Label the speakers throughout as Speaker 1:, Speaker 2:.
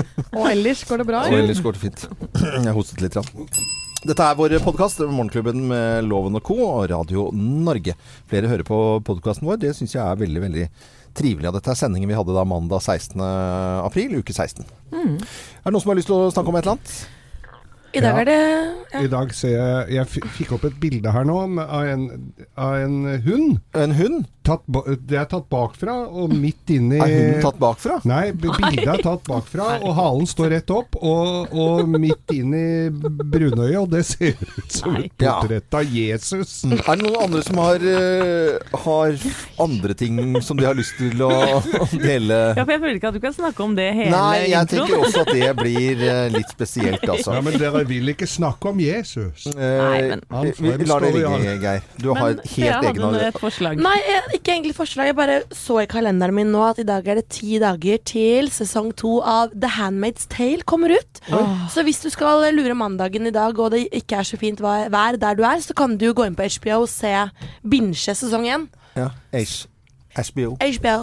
Speaker 1: Og ellers går det bra?
Speaker 2: Og ellers går det fint. Jeg hostet litt. Rann. Dette er vår podkast, Morgenklubben med Loven og co. og Radio Norge. Flere hører på podkasten vår. Det syns jeg er veldig, veldig trivelig. Og dette er sendingen vi hadde da mandag 16. april, uke 16.
Speaker 1: Mm.
Speaker 2: Er det noen som har lyst til å snakke om et eller annet?
Speaker 1: I dag er det
Speaker 3: I dag ser jeg Jeg fikk opp et bilde her nå av en, av en hund.
Speaker 2: En hund?
Speaker 3: Tatt ba, det er tatt bakfra og midt inni
Speaker 2: Er hunden tatt bakfra?
Speaker 3: Nei, bildet er tatt bakfra, og halen står rett opp, og, og midt inn i brunøyet, og det ser ut som et portrett av Jesus.
Speaker 2: Mm. Er det noen andre som har, eh, har andre ting som de har lyst til å dele?
Speaker 4: Ja, for jeg føler ikke at du kan snakke om det hele
Speaker 2: Nei, jeg
Speaker 4: introen.
Speaker 2: tenker også at det blir eh, litt spesielt, altså.
Speaker 3: Ja, men dere vil ikke snakke om Jesus.
Speaker 2: Eh,
Speaker 3: Han
Speaker 2: vi, vi lar det ligge. Geir. Du har
Speaker 4: Men
Speaker 2: egen
Speaker 4: Men
Speaker 2: Jeg
Speaker 4: hadde et forslag.
Speaker 1: Nei, jeg, ikke egentlig forslag. Jeg bare så i kalenderen min nå at i dag er det ti dager til sesong to av The Handmaid's Tale kommer ut. Så hvis du skal lure mandagen i dag, og det ikke er så fint vær der du er, så kan du gå inn på HBO og se binge sesong én.
Speaker 2: Ja. HBO.
Speaker 1: HBO.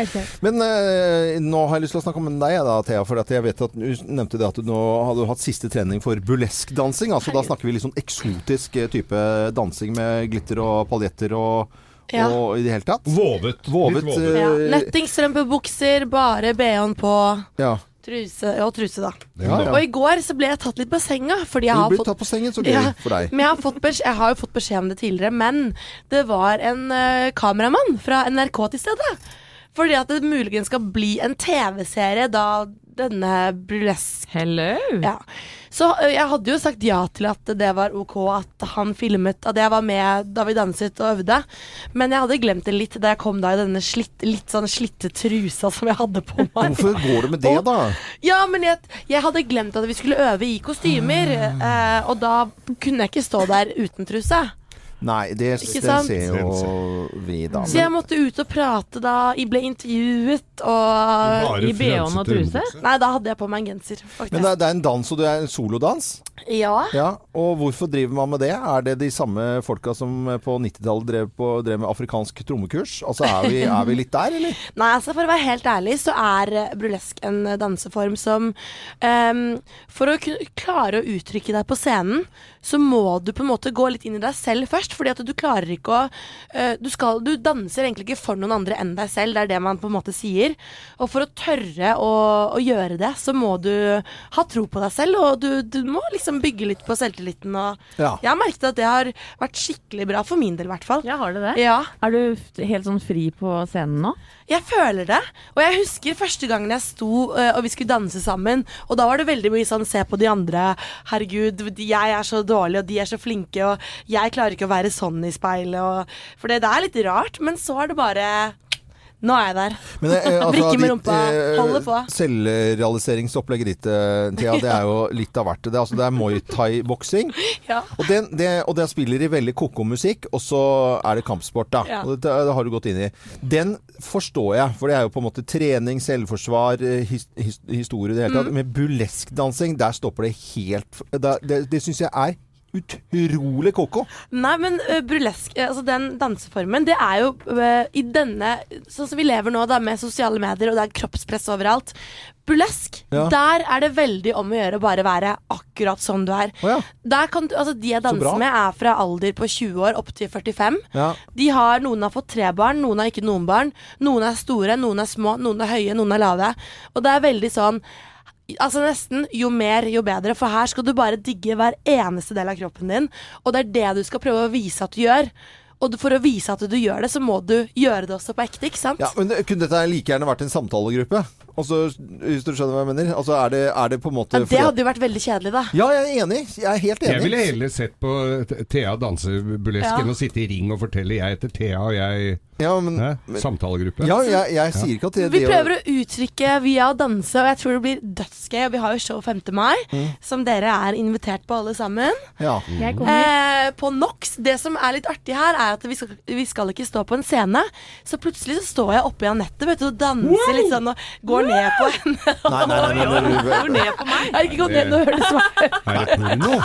Speaker 2: Men eh, nå har jeg lyst til å snakke om deg da, Thea. For at jeg vet at du nevnte det at du nå hadde hatt siste trening for burleskdansing. Altså, da snakker vi litt sånn eksotisk eh, type dansing med glitter og paljetter og,
Speaker 1: Ja.
Speaker 2: og i det hele tatt.
Speaker 3: Vovet.
Speaker 2: Vovet,
Speaker 3: vovet.
Speaker 2: eh,
Speaker 1: Ja. Nettingstrømpebukser, bare BH-en på.
Speaker 2: Ja.
Speaker 1: Truse og truse, da.
Speaker 2: Ja, ja.
Speaker 1: Og i går så ble jeg tatt litt på senga. Fordi jeg
Speaker 2: Du
Speaker 1: har
Speaker 2: blir
Speaker 1: fått
Speaker 2: tatt på sengen, så gøy
Speaker 1: Ja,
Speaker 2: for deg.
Speaker 1: Men jeg har, fått beskjed, jeg har jo fått beskjed om det tidligere, men det var en uh, kameramann fra NRK til stede. Fordi at det muligens skal bli en TV-serie da denne burlesk
Speaker 4: Hello!
Speaker 1: ja. Så jeg hadde jo sagt ja til at det var ok at han filmet At jeg var med da vi danset og øvde. Men jeg hadde glemt det litt da jeg kom da i denne slitt, litt sånn slitte trusa som jeg hadde på meg.
Speaker 2: Hvorfor går det med det, da?
Speaker 1: Ja, men jeg, jeg hadde glemt at vi skulle øve i kostymer. eh, og da kunne jeg ikke stå der uten truse.
Speaker 2: Nei, det, det ser jo vi, da.
Speaker 1: Så jeg måtte ut og prate da. Jeg ble intervjuet og
Speaker 4: I BH-en og truse?
Speaker 1: Nei, da hadde jeg på meg en genser, faktisk.
Speaker 2: Men det er, det er en dans, og det er en solodans?
Speaker 1: Ja.
Speaker 2: Ja, og hvorfor driver man med det? Er det de samme folka som på 90-tallet drev, drev med afrikansk trommekurs? Altså, er vi, er vi litt der, eller?
Speaker 1: Nei, altså for å være helt ærlig så er brulesk burlesk en eh, danseform som um, For å klare å uttrykke deg på scenen, så må du på en måte gå litt inn i deg selv først. Fordi at du klarer ikke å eh, du, skal, du danser egentlig ikke for noen andre enn deg selv. Det er det man på en måte sier. Og for å tørre å, å gjøre det, så må du ha tro på deg selv. Og du, du må liksom bygge litt på selvtilliten. Og
Speaker 2: Ja.
Speaker 1: jeg har merket at det har vært skikkelig bra, for min del i hvert fall.
Speaker 4: Ja, har du det?
Speaker 1: Ja.
Speaker 4: Er du helt sånn fri på scenen nå?
Speaker 1: Jeg føler det. Og jeg husker første gangen jeg sto øh, og vi skulle danse sammen. Og da var det veldig mye sånn se på de andre. Herregud, jeg er så dårlig, og de er så flinke, og jeg klarer ikke å være sånn i speilet. For det, det er litt rart, men så er det bare Nå er jeg der.
Speaker 2: Men, eh, altså,
Speaker 1: Brikke med rumpa.
Speaker 2: eh,
Speaker 1: Holder på.
Speaker 2: Selvrealiseringsopplegget ditt, eh, Thea, det er jo litt av hvert. Det, altså, det er Muay Thai-boksing.
Speaker 1: Ja.
Speaker 2: Og, det, og det spiller i veldig koko musikk, og så er det kampsport, da.
Speaker 1: Ja.
Speaker 2: Og det, det har du gått inn i. Den forstår jeg, for det er jo på en måte trening, selvforsvar, eh, his, his, historie i det hele tatt.
Speaker 1: Mm.
Speaker 2: Med burleskdansing, der stopper det helt Det, det, det syns jeg er utrolig koko.
Speaker 1: Nei, men uh, burlesk, eh, altså den danseformen, det er jo uh, i denne Sånn som vi lever nå, da, med sosiale medier, og det er kroppspress overalt. Burlesk,
Speaker 2: Ja.
Speaker 1: der er det veldig om å gjøre å bare være akkurat sånn du er.
Speaker 2: Oh, ja.
Speaker 1: Der kan du, altså De jeg danser med, er fra alder på 20 år opp til 45.
Speaker 2: Ja.
Speaker 1: De har, Noen har fått tre barn, noen har ikke noen barn. Noen er store, noen er små, noen er høye, noen er lave. Og det er veldig sånn Altså nesten jo mer, jo bedre. For her skal du bare digge hver eneste del av kroppen din. Og det er det du skal prøve å vise at du gjør. Og for å vise at du gjør det, så må du gjøre det også på ekte, ikke sant?
Speaker 2: Ja, men Kunne dette like gjerne vært en samtalegruppe? Altså, hvis du skjønner hva jeg mener? Altså, er det, er det på en måte
Speaker 1: Ja, det hadde jo vært veldig kjedelig, da.
Speaker 2: Ja, jeg er enig. Jeg er helt enig.
Speaker 3: Jeg ville heller sett på Thea danse burlesk
Speaker 1: Ja.
Speaker 3: enn å sitte i ring og fortelle 'jeg heter Thea', og jeg
Speaker 2: Ja, men,
Speaker 3: Hæ? Samtalegruppe.
Speaker 2: ja, jeg, jeg sier ikke at det,
Speaker 1: Vi prøver å uttrykke via å danse, og jeg tror det blir dødsgøy. Og vi har jo show 5. mai, som dere er invitert på alle sammen.
Speaker 2: ja.
Speaker 4: Jeg.
Speaker 1: Eh, på NOx. Det som er litt artig her, er at vi skal, vi skal ikke stå på en scene. Så plutselig så står jeg oppe i Anette vet du, og danser litt sånn og går ned på henne.
Speaker 2: Nei, nei, nei, nei, nei, nei,
Speaker 4: Går ned på meg.
Speaker 1: Jeg har ikke gått ned, nå hørt det svaret.
Speaker 3: Er det porno?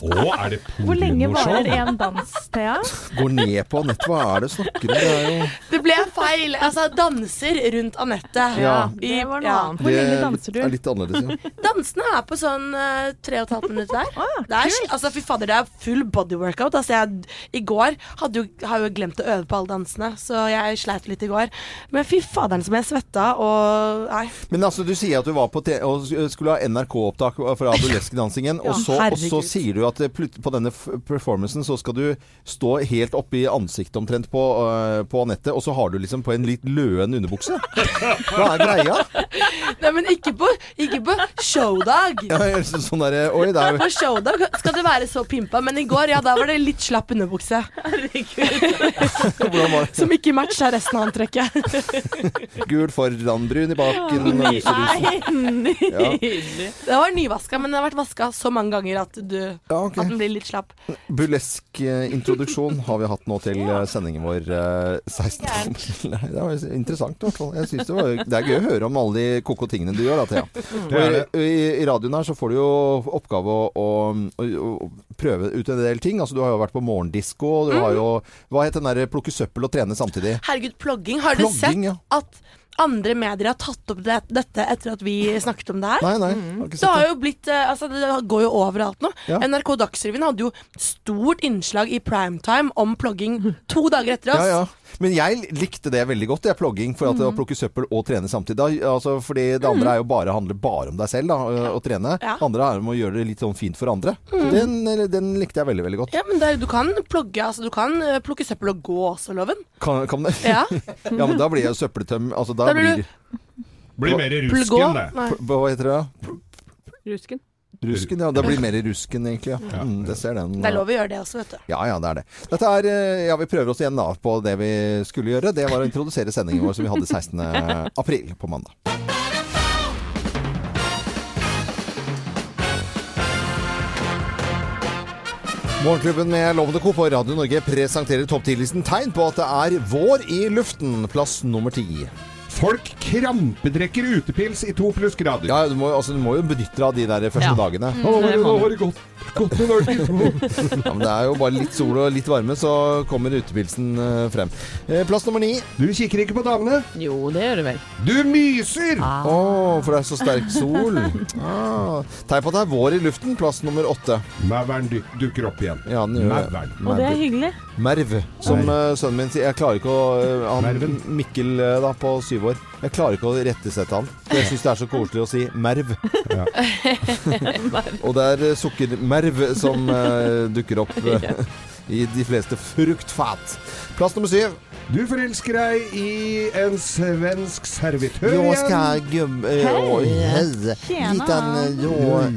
Speaker 3: Å, er det
Speaker 4: Hvor lenge varer
Speaker 3: pornoshow?
Speaker 4: en dans, Thea?
Speaker 2: Går ned på Anette, hva er det du snakker om? Det jo
Speaker 1: Det ble feil. Altså, danser rundt Anette.
Speaker 2: Ja.
Speaker 4: Det var noe
Speaker 1: Ja.
Speaker 4: annet. Hvor lenge danser du?
Speaker 2: Det er litt annerledes, ja.
Speaker 1: Dansene er på sånn eh, tre og et halvt minutt der.
Speaker 4: Ah,
Speaker 1: det er, altså, fy fader, det er full body workout. Altså, jeg, I går hadde jo, har jo glemt å øve på alle dansene, så jeg sleit litt i går. Men fy faderen som jeg svetta og Nei.
Speaker 2: Men altså, du sier at du var på te og skulle ha NRK-opptak fra burlesk-dansingen, og, så- og så sier du at på denne performancen så skal du stå helt oppe i ansiktet omtrent på, uh, på Anette, og så har du liksom på en litt løen underbukse. Hva er greia?
Speaker 1: Nei, men ikke på, ikke på showdag.
Speaker 2: Ja, sånn der, Oi, det er
Speaker 1: På showdag skal det være så pimpa, men i går, ja, da var det litt slapp underbukse.
Speaker 2: Herregud.
Speaker 1: Som ikke matcha resten av antrekket.
Speaker 2: Gul foran, brun i baken. Og
Speaker 4: Nei, nydelig.
Speaker 1: Det var nyvaska, men den har vært vaska så mange ganger at, du,
Speaker 2: Ja, okay.
Speaker 1: at den blir litt slapp.
Speaker 2: Burlesk eh, introduksjon har vi hatt nå til eh, sendingen vår eh, 16. Nei, det var interessant i hvert fall. Jeg synes det, var, det er gøy å høre om alle de koko tingene du gjør da, Thea. Og I, i, radioen her så får du jo oppgave å, å, å, prøve ut en del ting. Altså Du har jo vært på morgendisko. Du har jo Hva het den derre plukke søppel og trene samtidig?
Speaker 1: Herregud, plogging. Har du
Speaker 2: sett ja.
Speaker 1: at andre medier har tatt opp det, dette etter at vi snakket om det her?
Speaker 2: Nei, nei. mm.
Speaker 1: Det har
Speaker 2: det.
Speaker 1: jo blitt eh, Altså, det går jo overalt nå.
Speaker 2: Ja.
Speaker 1: NRK Dagsrevyen hadde jo stort innslag i primetime om plogging to dager etter oss.
Speaker 2: Ja, ja. Men jeg likte det veldig godt, det er plogging. For at
Speaker 1: Mm.
Speaker 2: å plukke søppel og trene samtidig. Da, altså, fordi det andre er jo bare, handler bare om deg selv, da, å trene.
Speaker 1: Ja.
Speaker 2: Andre er om å gjøre det litt sånn fint for andre. Mm. Den, den likte jeg veldig, veldig godt.
Speaker 1: Ja, men det, er- du kan plogge, altså du kan eh, plukke søppel og gå også, Loven.
Speaker 2: Kan, kan det?
Speaker 1: Ja.
Speaker 2: Ja, men da blir jeg søppeltøm. Altså, da
Speaker 1: Da blir
Speaker 2: blir
Speaker 1: du-
Speaker 3: Blir mer rusken, det.
Speaker 2: Hva heter det?
Speaker 4: Rusken.
Speaker 2: Rusken, ja. Det blir mer rusken, egentlig. Ja. Mm, det ser den.
Speaker 1: Det er lov å gjøre det også, vet du.
Speaker 2: Ja, ja, det er det. Dette er eh, Ja, vi prøver oss igjen da på det vi skulle gjøre. Det var å introdusere sendingen vår som vi hadde 16. april på mandag. Morgenklubben med Lovende Co. på Radio Norge presenterer topp 10-listen tegn på at det er vår i luften. Plass nummer ti.
Speaker 3: Folk krampedrekker utepils i to plussgrader.
Speaker 2: Ja, du må, altså, du må jo benytte deg av de der første
Speaker 4: Ja.
Speaker 2: dagene.
Speaker 3: Mm,
Speaker 4: det
Speaker 3: nå var det godt, godt med varmt.
Speaker 2: Ja, men det er jo bare litt sol og litt varme, så kommer utepilsen eh, frem. Eh, Plass nummer ni.
Speaker 3: Du kikker ikke på damene.
Speaker 4: Jo, det gjør du vel.
Speaker 3: Du myser!
Speaker 4: Ah.
Speaker 2: oh, for det er så sterk sol. Ah. Tegn på at det er vår i luften. Plass nummer åtte.
Speaker 3: Mauren duk- dukker opp igjen.
Speaker 2: Ja, den gjør.
Speaker 4: Og det er hyggelig.
Speaker 2: Merv, som Nei. sønnen min sier. Jeg klarer ikke å uh, han,
Speaker 3: Merven.
Speaker 2: Mikkel eh, da, på syv år. Jeg klarer ikke å rettesette han. Jeg syns det er så koselig å si merv.
Speaker 3: Ja.
Speaker 2: Og det er eh, sukkermerv som uh, dukker opp eh, i de fleste fruktfat. Plass nummer syv.
Speaker 3: Du forelsker deg i en svensk servitør
Speaker 2: Jag
Speaker 3: igjen.
Speaker 2: ska skal eh,
Speaker 4: Hei!
Speaker 2: Liten, eh,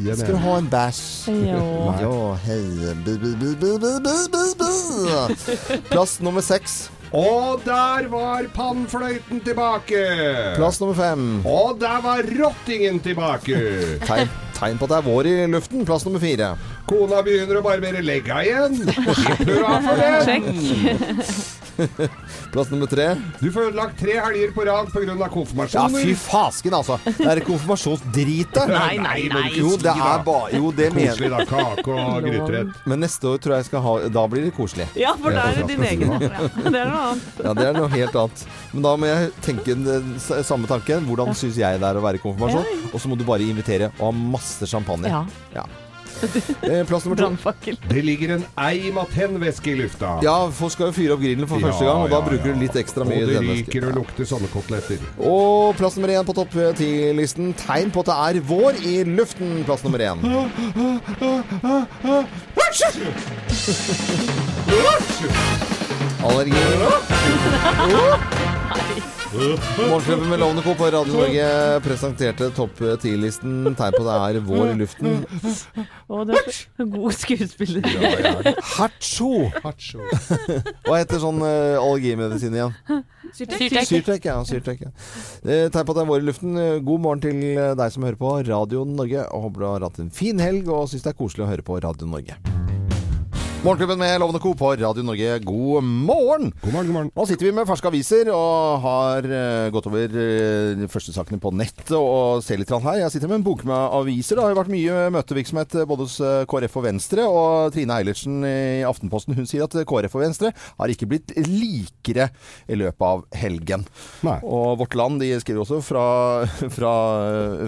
Speaker 2: ja, du ha en bæsj?
Speaker 4: Jo.
Speaker 2: Ja, hej. Bi, bi, bi, bi, bi, bi, bi, bi. Plass nummer seks.
Speaker 3: Og der var pannfløyten tilbake.
Speaker 2: Plass nummer fem.
Speaker 3: Og der var rottingen tilbake.
Speaker 2: Tegn, tegn på at det er vår i luften. Plass nummer fire.
Speaker 3: Kona begynner å barbere legga igjen. Hipp hurra for det.
Speaker 2: Plass nummer tre.
Speaker 3: Du får ødelagt tre helger på rad pga.
Speaker 2: Ja, fy fasken, altså. Det er konfirmasjonsdritet.
Speaker 4: Nei, nei, nei.
Speaker 2: Jo, det er bare Jo, det
Speaker 3: Koselig, da. Kake og gryterett.
Speaker 2: Men neste år tror jeg jeg skal ha Da blir det koselig.
Speaker 4: Ja, for da er det din egen. Ja, det er noe annet.
Speaker 2: Ja, det er noe helt annet. Men da må jeg tenke den samme tanken. Hvordan syns jeg det er å være i konfirmasjon? Og så må du bare invitere og ha masse champagne.
Speaker 4: Ja.
Speaker 2: Ja. Eh, Plass nummer to.
Speaker 3: Det ligger en eim av tennvæske i lufta.
Speaker 2: Ja, folk skal jo fyre opp grillen for første gang, og da bruker du litt ekstra mye
Speaker 3: Og det
Speaker 2: tennvæske.
Speaker 3: ryker og lukter sånne koteletter.
Speaker 2: Og plass nummer én på topp ti-listen. Tegn på at det er vår i luften. Plass nummer én. Allergi. Morgenklubben med Lovende Co. på Radio Norge presenterte topp ti-listen. Tegn på det er vår i luften.
Speaker 4: Å, du er så god skuespiller.
Speaker 2: Hacho!
Speaker 3: Hacho.
Speaker 2: Hva heter sånn uh, allergimedisin igjen?
Speaker 1: Syrtek.
Speaker 2: Syrtek, ja. Syrtek, ja. Eh, Tegn på at det er vår i luften. Eh, God morgen til deg som hører på Radio Norge. Og Håper du har hatt en fin helg og syns det er koselig å høre på Radio Norge. Morgenklubben med Lovende Co. på Radio Norge, god morgen!
Speaker 3: God morgen, god morgen.
Speaker 2: Nå sitter vi med ferske aviser og har uh, gått over uh, de første sakene på nettet og ser litt her. Jeg sitter med en bunke med aviser. Det har jo vært mye møtevirksomhet eh, både hos eh, KrF og Venstre. Og Trine Eilertsen i Aftenposten hun sier at eh, KrF og Venstre har ikke blitt likere i løpet av helgen.
Speaker 3: Nei.
Speaker 2: Og Vårt Land de skriver også fra, fra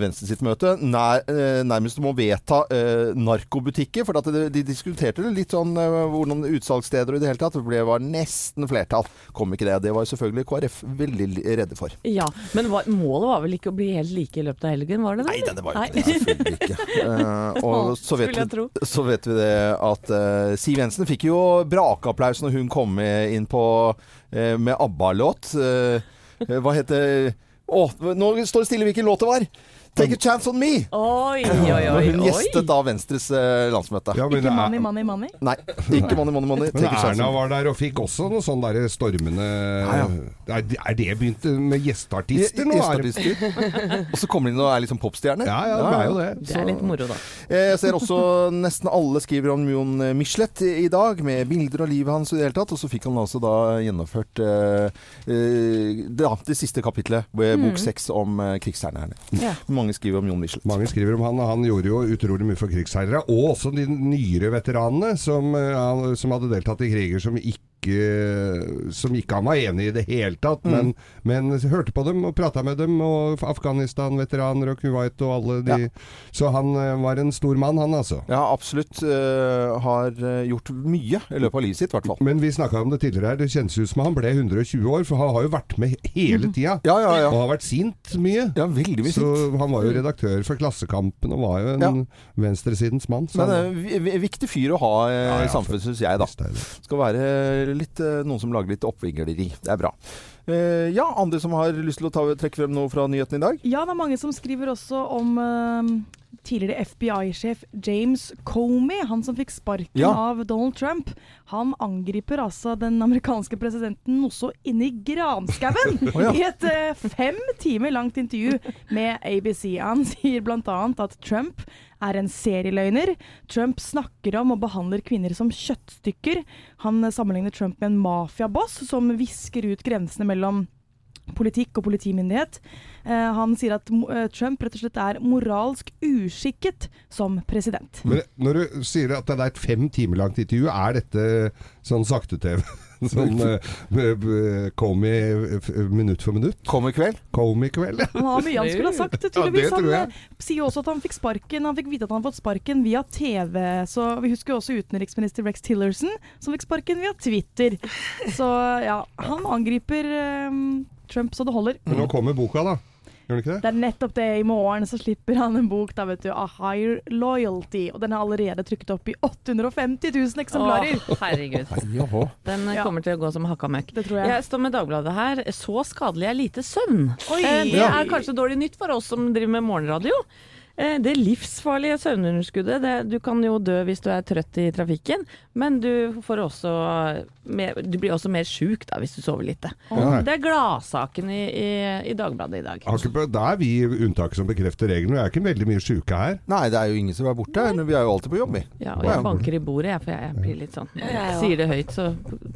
Speaker 2: Venstre sitt møte nær, eh, nærmest om å vedta uh, narkobutikker. For at de, de diskuterte det litt sånn eh, hvordan utsalgssteder og i det hele tatt. Det var nesten flertall. Kom ikke det. Det var selvfølgelig KrF veldig redde for.
Speaker 4: Ja, men var, målet var vel ikke å bli helt like i løpet av helgen, var det det?
Speaker 2: Nei, det var jo ikke det. Selvfølgelig ikke. Uh, og så vet, vi, så vet vi det at uh, Siv Jensen fikk jo brakeapplaus når hun kom inn på uh, med ABBA-låt. Eh, hva heter Å, nå står det stille hvilken låt det var! Take a chance on me!
Speaker 4: Oi, oi, oi.
Speaker 2: Når hun gjestet da Venstres eh, landsmøte.
Speaker 3: Ja, men
Speaker 5: Ikke
Speaker 3: er-
Speaker 5: money, money, money.
Speaker 2: Nei, ikke money, money, money.
Speaker 3: Men Erna var der og fikk også noe sånn derre stormende
Speaker 2: ja.
Speaker 3: Er det- Er det begynt med gjesteartister nå? Er
Speaker 2: Gjesteartister. Og så kommer de inn og er liksom popstjerne.
Speaker 3: Ja, ja, det er jo det.
Speaker 4: Det er litt moro, da.
Speaker 2: Eh, Jeg ser også nesten alle skriver om Jon Michelet i dag, med bilder av livet hans i det hele tatt. Og så fikk han altså da gjennomført eh, eh, det, det siste kapitlet, bok seks om krigsherrene.
Speaker 4: Ja.
Speaker 2: Mange skriver om Jon Michelet.
Speaker 3: Mange skriver om han, og han gjorde jo utrolig mye for krigsseilere. Og også de nyere veteranene som, eh, som hadde deltatt i kriger som ikke som ikke han var enig i det hele tatt, men, men hørte på dem og prata med dem, og Afghanistan-veteraner og Kuwait og alle de
Speaker 2: Ja.
Speaker 3: Så han eh, var en stor mann, han altså.
Speaker 2: Ja, absolutt. eh, har eh, gjort mye i løpet av livet sitt, i hvert fall.
Speaker 3: Men vi snakka om det tidligere her, det kjennes ut som han ble 120 år, for han har jo vært med hele tida.
Speaker 2: Ja, ja, ja.
Speaker 3: Og har vært sint mye.
Speaker 2: Ja, veldig mye
Speaker 3: Så han var jo redaktør for Klassekampen og var jo en venstresidens mann. Så
Speaker 2: Men
Speaker 3: han-
Speaker 2: vi- vi- viktig fyr å ha i samfunnet, syns jeg, da. Skal være litt, eh, noen som lager litt oppvigleri. Det er bra. Eh, ja, andre som har lyst til å ta, trekke frem noe fra nyhetene i dag?
Speaker 5: Ja, det er mange som skriver også om eh, tidligere FBI-sjef James Comey, han som fikk sparken
Speaker 2: Ja.
Speaker 5: av Donald Trump. Han angriper altså den amerikanske presidenten noe så inni granskauen
Speaker 2: ja.
Speaker 5: i et eh, fem timer langt intervju med ABC. Han sier bl.a. at Trump er en serieløgner. Trump snakker om og behandler kvinner som kjøttstykker. Han sammenligner Trump med en mafiaboss som visker ut grensene mellom politikk og politimyndighet. Eh, han sier at eh, Trump rett og slett er moralsk uskikket som president.
Speaker 3: Men når du sier at det er et fem timer langt intervju, er dette sånn sakte-TV? Sånn uh, Komi minutt for minutt?
Speaker 2: Kom i kveld.
Speaker 3: Comey-kveld? ja.
Speaker 5: Han har mye han skulle ha sagt,
Speaker 3: Ja,
Speaker 5: tydeligvis.
Speaker 3: jeg.
Speaker 5: han eh, sier også at han fikk sparken Han fikk vite at han har fått sparken via TV. Så Vi husker jo også utenriksminister Rex Tillerson, som fikk sparken via Twitter. Så ja, han angriper eh, Trump så det holder.
Speaker 3: Men nå kommer boka, da. Gjør den ikke det?
Speaker 5: Det er nettopp det. I morgen så slipper han en bok, da, vet du. A Higher Loyalty. Og den er allerede trykket opp i 850 000 eksemplarer.
Speaker 4: Åh, herregud. Den kommer til å gå som hakka møkk.
Speaker 5: Det tror jeg.
Speaker 4: Jeg står med Dagbladet her. Så skadelig er lite søvn.
Speaker 5: Oi!
Speaker 4: Eh, Det er kanskje dårlig nytt for oss som driver med morgenradio. Eh, Det livsfarlige søvnunderskuddet det, Du kan jo dø hvis du er trøtt i trafikken, men du, får også mer, du blir også mer sjuk da, hvis du sover lite.
Speaker 3: Ja.
Speaker 4: Det er gladsaken i, i, i Dagbladet i dag.
Speaker 3: Akkurat Da er vi unntaket som bekrefter regelen. Vi er ikke veldig mye sjuke her.
Speaker 2: Nei, det er jo ingen som er borte. her. Vi er jo alltid på jobb, vi.
Speaker 4: Ja, og jeg banker i bordet, jeg, for jeg, jeg blir litt sånn
Speaker 1: ja.
Speaker 4: Sier det høyt, så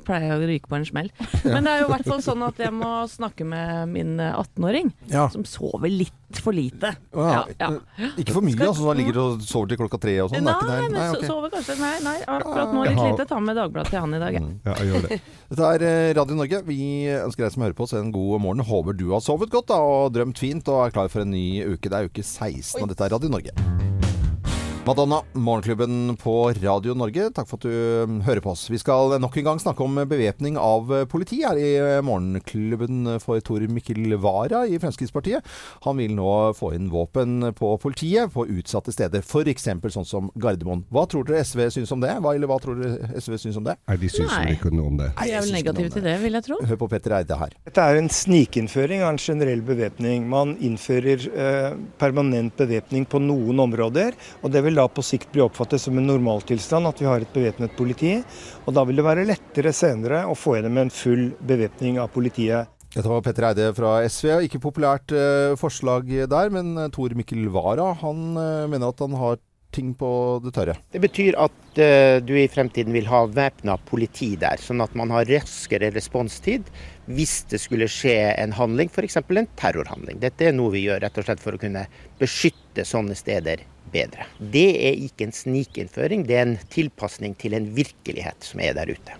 Speaker 4: pleier jeg å ryke på en smell. Men det er jo i hvert fall sånn at jeg må snakke med min eh, 18-åring,
Speaker 2: Ja.
Speaker 4: som sover litt for lite.
Speaker 2: Ja,
Speaker 4: ja.
Speaker 2: Ikke for mye, altså. Han ligger og sover til klokka tre og sånn.
Speaker 4: Nei,
Speaker 2: nei,
Speaker 4: men
Speaker 2: Nei, okay.
Speaker 4: sover kanskje Nei, nei, akkurat nå litt lite. Ta med Dagbladet til han i dag, jeg.
Speaker 3: Ja, gjør det.
Speaker 2: Dette er eh, Radio Norge. Vi ønsker deg som hører på oss en god morgen. Håper du har sovet godt da, og drømt fint og er klar for en ny uke. Det er uke 16, og dette er Radio Norge. Madonna, Morgenklubben på Radio Norge. Takk for at du mm, hører på oss. Vi skal nok en gang snakke om bevæpning av eh, politi her i eh, Morgenklubben for Tor Mikkel Wara i Fremskrittspartiet. Han vil nå få inn våpen på politiet på utsatte steder, f.eks. sånn som Gardermoen. Hva tror dere SV syns om det? Hva, eller hva tror dere SV syns om det?
Speaker 3: Nei, de syns vel ikke noe om det.
Speaker 2: Nei,
Speaker 4: De
Speaker 2: jeg
Speaker 4: er vel negative til det, vil jeg tro.
Speaker 2: Hør på Petter Eide her.
Speaker 6: Dette er en snikinnføring av en generell bevæpning. Man innfører eh, permanent bevæpning på noen områder, og det vil da på sikt bli oppfattet som en normaltilstand at vi har et bevæpnet politi. Og da vil det være lettere senere å få gjennom en full bevæpning av politiet.
Speaker 2: Dette var Petter Eide fra SV. Ikke populært eh, forslag der, men eh, Tor Mikkel Wara han eh, mener at han har ting på det tørre.
Speaker 7: Det betyr at du i fremtiden vil ha væpna politi der, sånn at man har raskere responstid hvis det skulle skje en handling, f.eks. en terrorhandling. Dette er noe vi gjør rett og slett for å kunne beskytte sånne steder bedre. Det er ikke en snikinnføring, det er en tilpasning til en virkelighet som er der ute.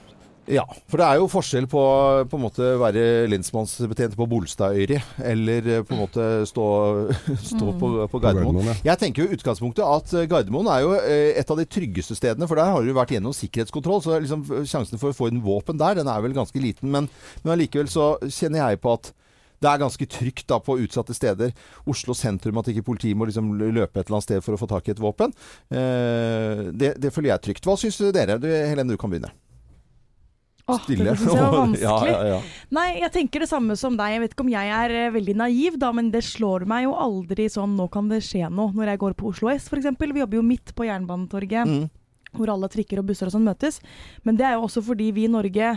Speaker 2: Ja, for det er jo forskjell på på en måte være lensmannsbetjent på Bolstadøyri eller eh, på en måte stå, stå på, på Gardermoen.
Speaker 3: Gardermoen, ja.
Speaker 2: Jeg tenker jo utgangspunktet at eh, Gardermoen er jo eh, et av de tryggeste stedene, for der har du vært gjennom sikkerhetskontroll, så liksom sjansen for å få inn våpen der, den er vel ganske liten. Men, men allikevel så kjenner jeg på at det er ganske trygt da på utsatte steder. Oslo sentrum, at ikke politiet må liksom løpe et eller annet sted for å få tak i et våpen. Eh, det, det føler jeg er trygt. Hva syns dere? Du, Helene, du kan begynne.
Speaker 5: Åh,
Speaker 2: Stille.
Speaker 5: Dette synes jeg var vanskelig.
Speaker 2: ja, ja, ja.
Speaker 5: Nei, jeg tenker det samme som deg. Jeg vet ikke om jeg er eh, veldig naiv, da, men det slår meg jo aldri sånn nå kan det skje noe. Når jeg går på Oslo S, f.eks. Vi jobber jo midt på Jernbanetorget,
Speaker 2: Mm.
Speaker 5: hvor alle trikker og busser og sånn møtes. Men det er jo også fordi vi i Norge,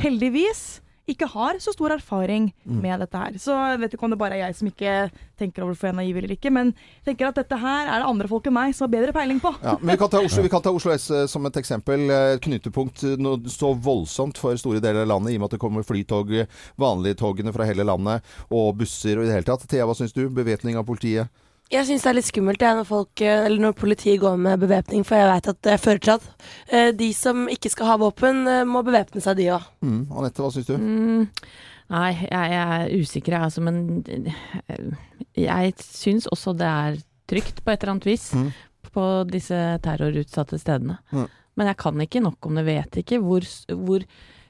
Speaker 5: heldigvis, ikke har så stor erfaring
Speaker 2: Mm.
Speaker 5: med dette her. Så jeg vet ikke om det bare er jeg som ikke tenker over hvorfor jeg er naiv eller ikke, men jeg tenker at dette her er det andre folk enn meg som har bedre peiling på.
Speaker 2: Ja, men vi kan, ta Oslo, vi kan ta Oslo S eh, som et eksempel. Eh, knutepunkt eh, noe så voldsomt for store deler av landet, i og med at det kommer flytog, vanlige togene fra hele landet, og busser og i det hele tatt. Thea, hva syns du? Bevæpning av politiet?
Speaker 1: Jeg syns det er litt skummelt ja, når, folk, eh, eller når politiet går med bevæpning, for jeg veit at det fører til at eh, de som ikke skal ha våpen, eh, må bevæpne seg, de òg.
Speaker 2: Mm. Anette, hva syns du?
Speaker 4: Mm, nei, jeg, jeg er usikker, jeg, altså, men eh, jeg syns også det er trygt på et eller annet vis
Speaker 2: Mm.
Speaker 4: på disse terrorutsatte stedene.
Speaker 2: Mm.
Speaker 4: Men jeg kan ikke nok om det, vet ikke hvor, hvor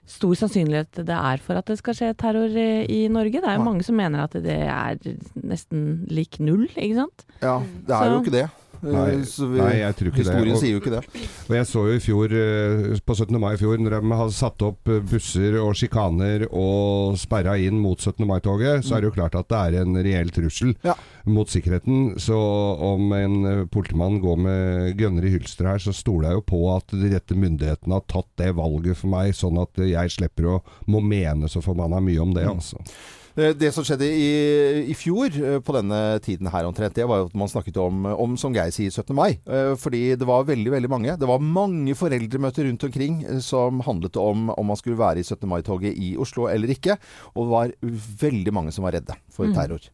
Speaker 4: stor sannsynlighet det er for at det skal skje terror i, i Norge. Det er jo mange som mener at det er nesten lik null, ikke sant?
Speaker 2: Ja, det er jo ikke det. Eh,
Speaker 3: Nei,
Speaker 2: vi,
Speaker 3: nei, jeg tror ikke det.
Speaker 2: historien
Speaker 3: Og-
Speaker 2: sier jo ikke det.
Speaker 3: Og jeg så jo i fjor, eh, på 17. mai i fjor, når de hadde satt opp eh, busser og sjikaner og sperra inn mot 17. mai-toget, så er det jo klart at det er en reell trussel
Speaker 2: Ja.
Speaker 3: mot sikkerheten. Så om en politimann går med gønner i hylsteret her, så stoler jeg jo på at de rette myndighetene har tatt det valget for meg, sånn at jeg slipper å må mene så forbanna mye om det,
Speaker 2: Mm.
Speaker 3: altså.
Speaker 2: Eh, Det som skjedde i, i fjor eh, på denne tiden her omtrent, det var jo at man snakket om, om som Geir sier, 17. mai. Eh, Fordi det var veldig, veldig mange. Det var mange foreldremøter rundt omkring eh, som handlet om om man skulle være i 17. mai-toget i Oslo eller ikke. Og det var veldig mange som var redde for
Speaker 4: Mm.
Speaker 2: terror.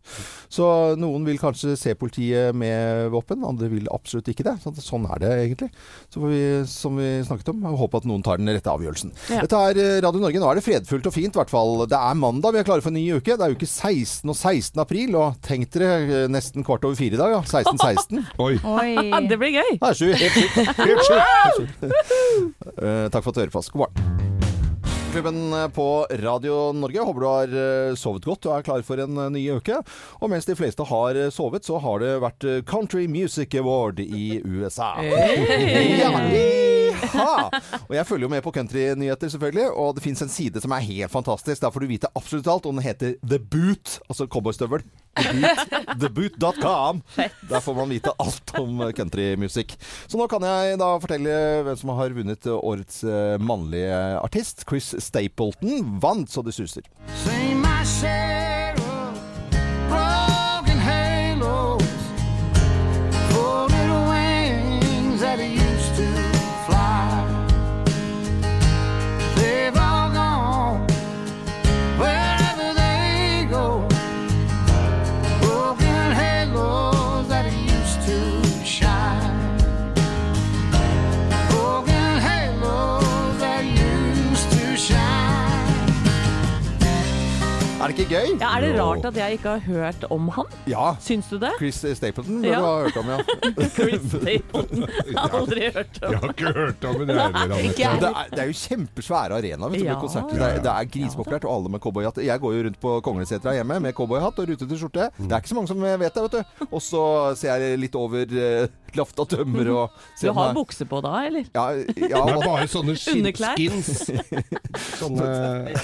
Speaker 2: Så noen vil kanskje se politiet med våpen, andre vil absolutt ikke det. Sånn er det egentlig. Så får vi, som vi snakket om, håpe at noen tar den rette avgjørelsen.
Speaker 4: Ja.
Speaker 2: Dette er eh, Radio Norge. Nå er det fredfullt og fint, i hvert fall. Det er mandag, vi er klare for en ny uke. Det er uke 16 og 16 april, og tenk dere eh, nesten kvart over fire i dag, ja. 16-16.
Speaker 3: Oi!
Speaker 5: Oi.
Speaker 4: det blir gøy!
Speaker 2: Det er sjukt. Helt sjukt. Helt sjukt. Eh, takk for at du hører på oss. God morgen. Klubben på Radio Norge. Håper du har eh, sovet godt og er klar for en eh, ny uke. Og mens de fleste har eh, sovet, så har det vært eh, Country Music Award i USA.
Speaker 4: Hey!
Speaker 2: Ja, iha! Og jeg følger jo med på countrynyheter, selvfølgelig. Og det fins en side som er helt fantastisk. Der får du vite absolutt alt. Og den heter The Boot, altså cowboystøvel. TheBoot.com. Der får man vite alt om eh, countrymusikk. Så nå kan jeg da fortelle hvem som har vunnet eh, årets eh, mannlige artist. Chris Stapleton vant så det suser.
Speaker 8: Say my share
Speaker 4: Ja, er det rart at jeg ikke har hørt om han?
Speaker 2: Ja.
Speaker 4: Syns du det?
Speaker 2: Chris Stapleton burde
Speaker 4: Ja.
Speaker 2: du ha hørt om, ja.
Speaker 4: Chris Stapleton. Aldri hørt om.
Speaker 3: Jeg har ikke hørt om
Speaker 1: jeg.
Speaker 2: Men Det er, det er jo kjempesvære arena vet du, med
Speaker 4: Ja,
Speaker 2: konserter. Det er,
Speaker 3: ja.
Speaker 2: det er grisepopulært, og alle med cowboyhatt. Jeg går jo rundt på Konglesetra hjemme med cowboyhatt og rutete skjorte. Det er ikke så mange som vet det, vet du. Og så ser jeg litt over uh, lafta tømmer og
Speaker 4: Du har
Speaker 2: meg.
Speaker 4: bukse på da, eller?
Speaker 2: Ja, ja,
Speaker 3: Det er bare sånne skinnskins. Sånne,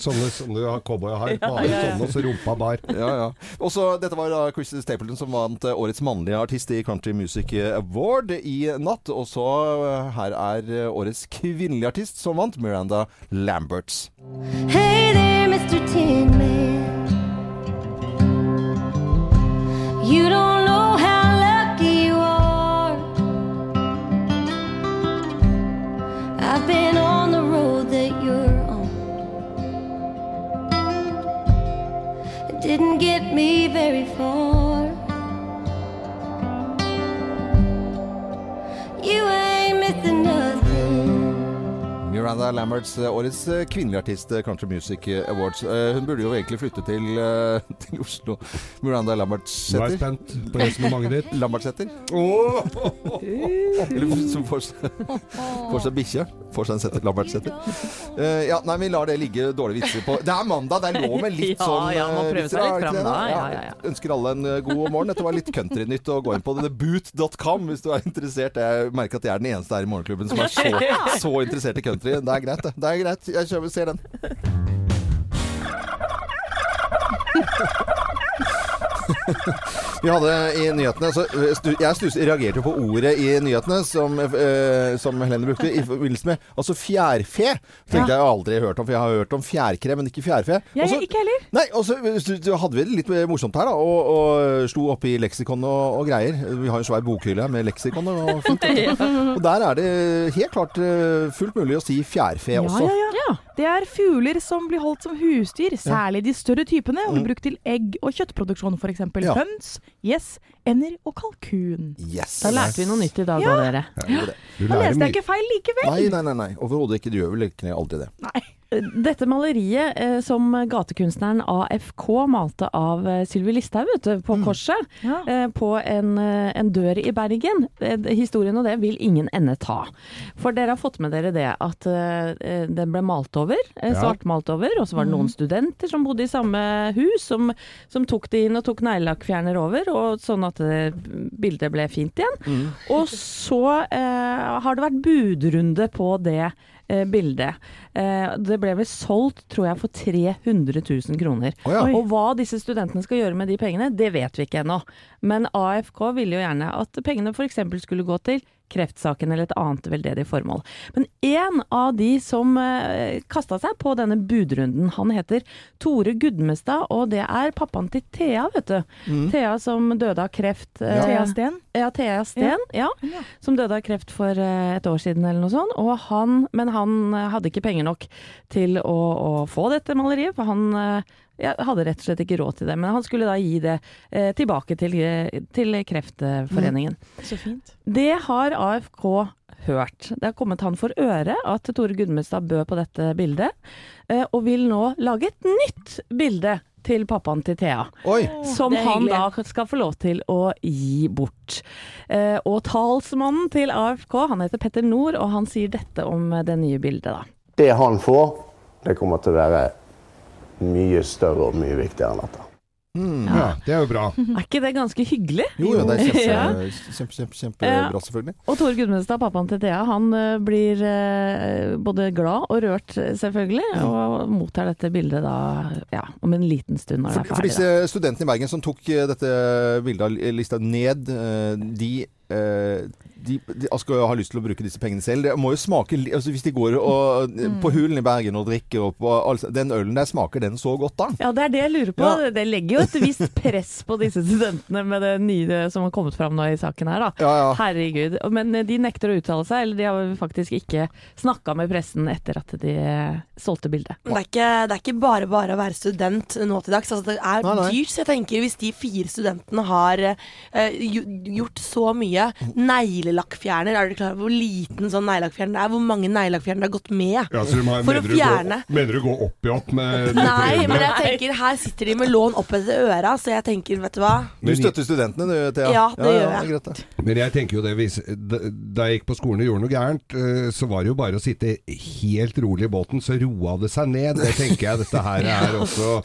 Speaker 3: sånne, sånne cowboyer har. McDonald's sånn rumpa bar.
Speaker 2: Ja, ja. Også, dette var da Chris Stapleton som vant eh, årets mannlige artist i Country Music Award i natt. Og så eh, her er eh, årets kvinnelige artist som vant, Miranda Lamberts.
Speaker 9: Hey there, Mr. Tinman. You don't know how lucky you are. I've been didn't get me very far.
Speaker 2: Lamberts, eh, årets eh, kvinnelige artist, eh, Country Music Awards. Eh, Hun burde jo egentlig flytte til, til Oslo. Miranda
Speaker 3: Nå er jeg
Speaker 2: Lambertseter.
Speaker 3: spent på resonnementet ditt.
Speaker 2: Lambertseter.
Speaker 3: Åh!
Speaker 2: Eller som får seg, bikkje. Får seg en setter, Lambertseter. Uh, ja, nei, vi lar det ligge dårlige vitser på. Det er mandag, det er lov med litt
Speaker 4: Ja,
Speaker 2: sånn
Speaker 4: ja, må prøve seg litt
Speaker 2: er
Speaker 4: fram da? Ja, ja, ja.
Speaker 2: Ønsker alle en god morgen. Dette var litt countrynytt å gå inn på theboot.com hvis du er interessert. Jeg merker at jeg er den eneste her i Morgenklubben som er så, så interessert i country. Det er greit, det. Det er greit. Jeg kjøper, ser den. Vi hadde i nyhetene så eh, Jeg stus, reagerte jo på ordet i nyhetene som, eh, som Helene brukte, i forbindelse med altså fjærfe. Tenkte jeg aldri hørt om, for jeg har hørt om fjærkre, men ikke fjærfe.
Speaker 5: Jeg,
Speaker 2: Og
Speaker 5: ikke heller.
Speaker 2: Nei, og så hadde vi det litt morsomt her, da. Og, og slo opp i leksikon og, og greier. Vi har en svær bokhylle med leksikon og fint. vet. Og der er det helt klart eh, fullt mulig å si fjærfe
Speaker 5: Ja,
Speaker 2: også.
Speaker 5: ja, ja. Det er fugler som blir holdt som husdyr, særlig de større typene, og blir brukt til egg- og kjøttproduksjon, f.eks.
Speaker 2: Ja.
Speaker 5: høns, gjess, ender og kalkun.
Speaker 2: Yes.
Speaker 4: Da lærte vi noe nytt i dag òg,
Speaker 5: Ja.
Speaker 4: dere.
Speaker 2: Ja.
Speaker 5: Da leste jeg ikke feil likevel.
Speaker 2: Nei, nei, nei. nei. Overhodet ikke. Du gjør vel ikke aldri det.
Speaker 5: Nei.
Speaker 4: Dette maleriet eh, som gatekunstneren AFK malte av eh, Sylvi Listhaug på korset,
Speaker 5: Ja.
Speaker 4: eh, på en, eh, en dør i Bergen. Eh, historien og det vil ingen ende ta. For dere har fått med dere det at eh, den ble malt over,
Speaker 3: Ja.
Speaker 4: svartmalt over, og så var det noen studenter som bodde i samme hus, som, som tok det inn og tok neglelakkfjerner over, og sånn at bildet ble fint igjen. Og så har det vært budrunde på det eh, bildet. Eh, det ble vel solgt, tror jeg, for 300 000 kroner.
Speaker 2: Oh, ja.
Speaker 4: Og hva disse studentene skal gjøre med de pengene, det vet vi ikke ennå. Men AFK ville jo gjerne at pengene f.eks. skulle gå til kreftsaken eller et annet veldedig formål. Men en av de som eh, kasta seg på denne budrunden, han heter Tore Gudmestad, og det er pappaen til Thea, vet du. Thea som døde av kreft. eh,
Speaker 5: Thea Steen.
Speaker 4: ja, Thea Steen, ja.
Speaker 5: Ja.
Speaker 4: Som døde av kreft for eh, et år siden eller noe sånt. Og han, men han eh, hadde ikke penger nok til å, å få dette maleriet, for han eh, ja, hadde rett og slett ikke råd til det. Men han skulle da gi det eh, tilbake til, eh, til Kreftforeningen.
Speaker 5: Så fint.
Speaker 4: Det har AFK hørt. Det har kommet han for øre at Tore Gudmestad bød på dette bildet, eh, og vil nå lage et nytt bilde til pappaen til Thea.
Speaker 2: Oi!
Speaker 4: Som han da skal få lov til å gi bort. Eh, og talsmannen til AFK, han heter Petter Nord, og han sier dette om eh, det nye bildet, da.
Speaker 10: Det han får, det kommer til å være mye større og mye viktigere enn dette.
Speaker 3: Ja, det er jo bra.
Speaker 4: Er ikke det ganske hyggelig?
Speaker 2: Jo, jo, det er kjempe,
Speaker 4: Ja.
Speaker 2: kjempe, kjempe, kjempebra, selvfølgelig.
Speaker 4: Og Tore Gudmundstad, pappaen til Thea, han eh, blir eh, både glad og rørt, selvfølgelig, og mottar dette bildet da ja, om en liten stund når
Speaker 2: For,
Speaker 4: det er
Speaker 2: for disse
Speaker 4: da.
Speaker 2: studentene i Bergen som tok eh, dette bildet av lista ned, de de, de skal jo ha lyst til å bruke disse pengene selv. Det må jo smake altså Hvis de går og,
Speaker 4: Mm.
Speaker 2: på Hulen i Bergen og drikker og altså, Den ølen der, smaker den så godt da?
Speaker 4: Ja, det er det jeg lurer på.
Speaker 2: Ja.
Speaker 4: Det legger jo et visst press på disse studentene med det nye som har kommet fram nå i saken her, da.
Speaker 2: Ja, ja.
Speaker 4: Herregud. Men eh, de nekter å uttale seg, eller de har faktisk ikke snakka med pressen etter at de eh, solgte bildet.
Speaker 1: Det er, ikke, det er ikke bare bare å være student nå til dags. Altså, det er
Speaker 2: Nei, nei.
Speaker 1: dyrt. Så jeg tenker hvis de fire studentene har uh, gjort så mye neglelakkfjerner Er du klar over hvor liten sånn neglelakkfjerner det er? Hvor mange neglelakkfjerner det har gått med?
Speaker 3: Ja, så du må,
Speaker 1: For å fjerne.
Speaker 3: gå, mener du gå opp i opp med
Speaker 1: Nei, men jeg tenker her sitter de med lån opp etter øra, så jeg tenker, vet du hva.
Speaker 2: Du støtter studentene du, Thea?
Speaker 1: Ja, det gjør
Speaker 2: ja,
Speaker 1: jeg.
Speaker 2: greit, det.
Speaker 3: Men jeg tenker jo det hvis, da, da jeg gikk på skolen og gjorde noe gærent, eh, så var det jo bare å sitte helt rolig i båten, så roa det seg ned. Det tenker jeg dette her er også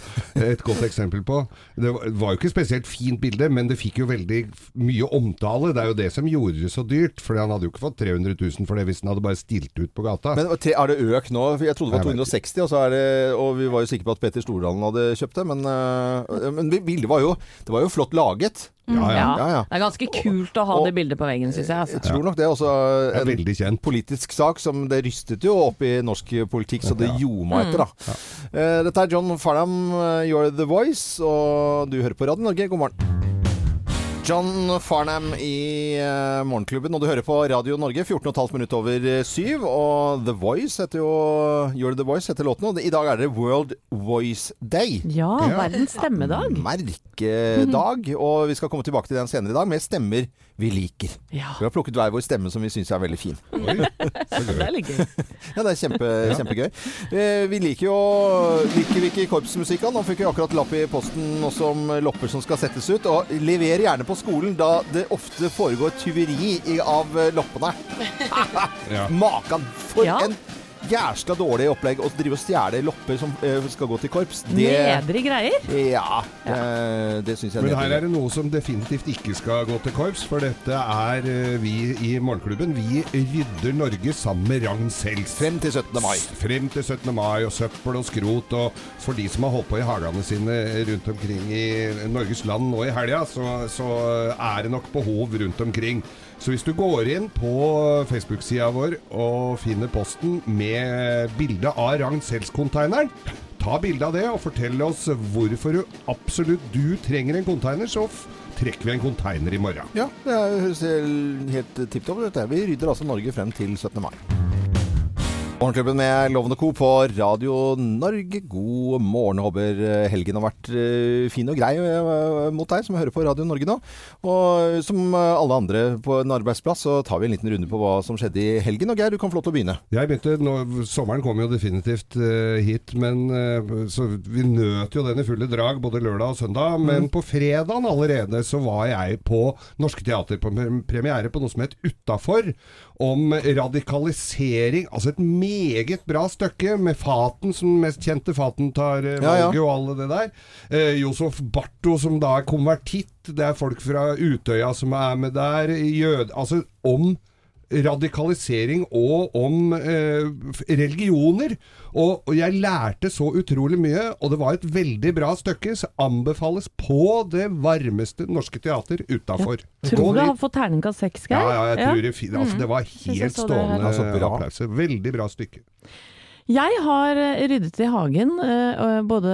Speaker 3: et godt eksempel på. Det var, var jo ikke spesielt fint bilde, men det fikk jo veldig mye omtale. Det er jo det som gjorde det så dyrt, for han hadde jo ikke fått 300 000 for det hvis han hadde bare stilt ut på gata.
Speaker 2: Men er det økt nå? Jeg trodde det var 260, og, så er det, og vi var jo sikre på at Petter Stordalen hadde kjøpt det. Men, øh, men bildet var jo, det var jo flott laget.
Speaker 3: ja, ja.
Speaker 2: Ja, ja.
Speaker 4: Det er ganske kult å ha
Speaker 2: Og-
Speaker 4: det bildet på veggen, syns jeg. Altså.
Speaker 2: Jeg tror nok det er også en
Speaker 3: er kjent.
Speaker 2: politisk sak som det rystet jo opp i norsk politikk, så det
Speaker 3: Ja.
Speaker 2: ljoma etter, da. Eh, Dette er John Farnham, eh, You're The Voice, og du hører på Radio Norge. God morgen. John Farnham i uh, Morgenklubben, og du hører på Radio Norge. 14,5 minutter over eh, syv. Og The Voice heter jo You're The Voice heter låten. Og i dag er det World Voice Day.
Speaker 4: Ja, verdens stemmedag.
Speaker 2: Merkedag. Og vi skal komme tilbake til den senere i dag med stemmer vi liker.
Speaker 4: Ja.
Speaker 2: Vi har plukket hver vår stemme som vi syns er veldig fin.
Speaker 3: Oi,
Speaker 4: Det er litt gøy.
Speaker 2: Ja, det er kjempe, kjempegøy. Uh, vi liker jo Liker vi ikke korpsmusikk? Nå fikk vi akkurat lapp i posten også om lopper som skal settes ut. Og lever gjerne på skolen, da det ofte foregår tyveri av loppene. Makan! For
Speaker 4: Ja.
Speaker 2: en jævla dårlig opplegg å drive og stjele lopper som eh, skal gå til korps. Det
Speaker 4: Nedre greier.
Speaker 2: Ja, eh, det syns jeg
Speaker 3: Men
Speaker 2: er
Speaker 3: her er det noe som definitivt ikke skal gå til korps, for dette er eh, vi i Morgenklubben. Vi rydder Norge sammen med Ragn selv.
Speaker 2: Frem til 17. mai.
Speaker 3: Frem til 17. mai, og søppel og skrot. Og for de som har holdt på i hagene sine rundt omkring i Norges land nå i helga, så, så er det nok behov rundt omkring. Så hvis du går inn på Facebook-sida vår og finner posten med bilde av Ragn Sells-konteineren, ta bilde av det og fortell oss hvorfor du absolutt du trenger en konteiner, så trekker vi en konteiner i morgen.
Speaker 2: Ja, det høres helt tipp topp ut. Vi rydder altså Norge frem til 17. mai. Morgenklubben med Lovende Co. på Radio Norge. God morgen. Håper eh, helgen har vært eh, fin og grei eh, mot deg som hører på Radio Norge nå. Og som alle andre på en arbeidsplass, så tar vi en liten runde på hva som skjedde i helgen. Og Geir, du kan få lov til å begynne.
Speaker 3: Jeg begynte, nå, Sommeren kom jo definitivt hit, men så vi nøt jo den i fulle drag både lørdag og søndag. Men på fredagen allerede så var jeg på Norske Teater på premiere på noe som het Utafor. Om radikalisering. Altså et meget bra stykke med Faten, som mest kjente. Faten tar eh,
Speaker 2: Ja, ja.
Speaker 3: og alle det der. Eh, Josef Barto som da er konvertitt. Det er folk fra Utøya som er med der. Jød, altså om radikalisering og om eh, religioner. Og, og jeg lærte så utrolig mye, og det var et veldig bra stykke. Så anbefales på det varmeste norske teater utafor.
Speaker 4: Tror du har fått terningkast seks,
Speaker 3: Ja,
Speaker 4: Geir?
Speaker 3: ja, jeg tror det, altså, det var helt
Speaker 4: det her.
Speaker 3: stående
Speaker 2: Ja, bra.
Speaker 3: applaus. Veldig bra stykke.
Speaker 4: Jeg har eh, ryddet i hagen, eh, både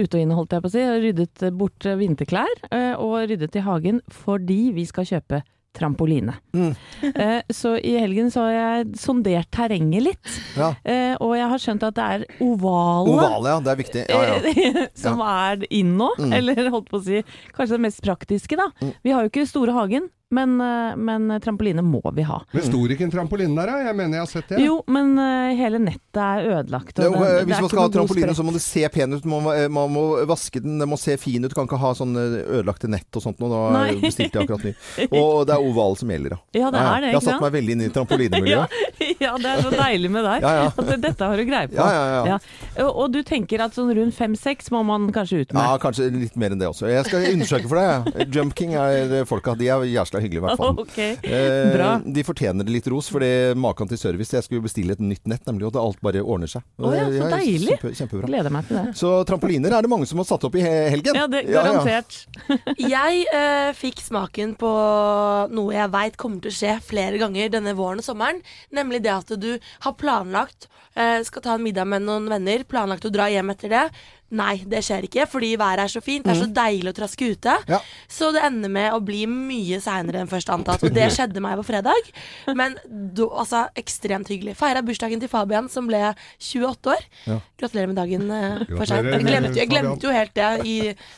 Speaker 4: ute og inne holdt jeg på å si. Ryddet bort vinterklær, eh, og ryddet i hagen fordi vi skal kjøpe trampoline.
Speaker 2: Mm.
Speaker 4: Eh, Så i helgen så har jeg sondert terrenget litt,
Speaker 2: Ja.
Speaker 4: eh, og jeg har skjønt at det er ovale.
Speaker 2: Ovale, ja. Det er viktig. Ja, ja.
Speaker 4: som er inn nå,
Speaker 2: Mm.
Speaker 4: eller holdt på å si kanskje det mest praktiske, da.
Speaker 2: Mm.
Speaker 4: Vi har jo ikke store hagen, men, eh, men trampoline må vi ha.
Speaker 3: Men sto det ikke en trampoline der, da? Jeg mener jeg har sett det.
Speaker 4: Jo, men eh, hele nettet er ødelagt. og
Speaker 2: Det,
Speaker 4: det-
Speaker 2: eh,
Speaker 4: det
Speaker 2: hvis
Speaker 4: er
Speaker 2: man skal ha trampoline, så må det se pen ut. Man må, man må vaske den, den må se fin ut. Kan ikke ha sånn ødelagte nett og sånt. noe. Da
Speaker 4: Nei.
Speaker 2: bestilte jeg akkurat ny. Og det er oval som gjelder, da.
Speaker 4: Ja, det er det,
Speaker 2: Jeg har satt meg veldig inn i
Speaker 4: Ja,
Speaker 2: trampolinemiljøet.
Speaker 4: ja, det er så deilig med deg.
Speaker 2: Ja, ja.
Speaker 4: At dette har du greie på.
Speaker 2: Ja, ja, ja.
Speaker 4: Og, og du tenker at sånn rundt fem-seks må man kanskje ut med?
Speaker 2: Ja, kanskje litt mer enn det også. Jeg skal undersøke for deg. Jumpking er folka. De er jævla hyggelige, i hvert fall.
Speaker 4: Okay.
Speaker 2: Eh,
Speaker 4: bra.
Speaker 2: De fortjener litt ros, for det maken til service. Jeg skulle bestille et nytt nett, nemlig, og det alt bare ordner seg.
Speaker 4: Å ja, så deilig. Ja.
Speaker 2: Kjempe, kjempebra.
Speaker 4: Gleder meg til det.
Speaker 2: Så trampoliner er det mange som har satt opp i helgen.
Speaker 4: Ja, det garantert.
Speaker 1: Jeg eh, fikk smaken på noe jeg veit kommer til å skje flere ganger denne våren og sommeren. Nemlig det at du har planlagt, eh, skal ta en middag med noen venner, planlagt å dra hjem etter det. Nei, det skjer ikke, fordi været er så fint. Det er så deilig å traske ute.
Speaker 2: Ja.
Speaker 1: Så det ender med å bli mye seinere enn først antatt. Og det skjedde meg på fredag. Men do, altså, ekstremt hyggelig. Feira bursdagen til Fabian, som ble 28 år.
Speaker 2: Ja.
Speaker 1: Gratulerer med dagen uh, for seg. Jeg jeg glemte jo helt det i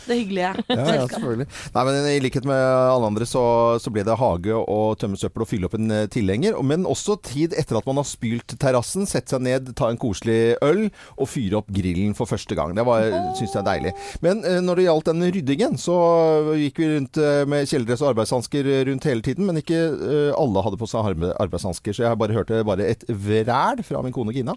Speaker 1: det hyggelige
Speaker 2: Ja, ja, selvfølgelig. Nei, men I likhet med alle andre så, så ble det hage og tømme søppel og fylle opp en eh, tilhenger. Men også tid etter at man har spylt terrassen, sette seg ned, ta en koselig øl og fyre opp grillen for første gang. Det var, synes jeg er deilig. Men eh, når det gjaldt den ryddingen, så gikk vi rundt eh, med kjeledress og arbeidshansker rundt hele tiden. Men ikke eh, alle hadde på seg arbeidshansker, så jeg bare hørte bare et vræl fra min kone Gina.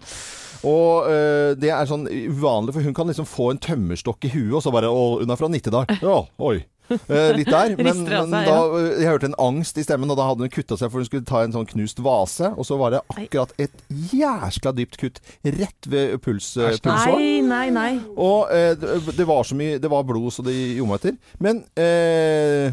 Speaker 2: Og eh, det er sånn uvanlig, for hun kan liksom få en tømmerstokk i huet, og så bare Å, hun er fra Nittedal. Ja, oi. Eh, litt der. Men, men da, eh, jeg hørte en angst i stemmen, og da hadde hun kutta seg for hun skulle ta en sånn knust vase. Og så var det akkurat et jæskla dypt kutt rett ved puls, eh.
Speaker 4: Nei, nei, nei.
Speaker 2: Og eh, det, det var så mye Det var blod så det gjorde meg etter. Men eh,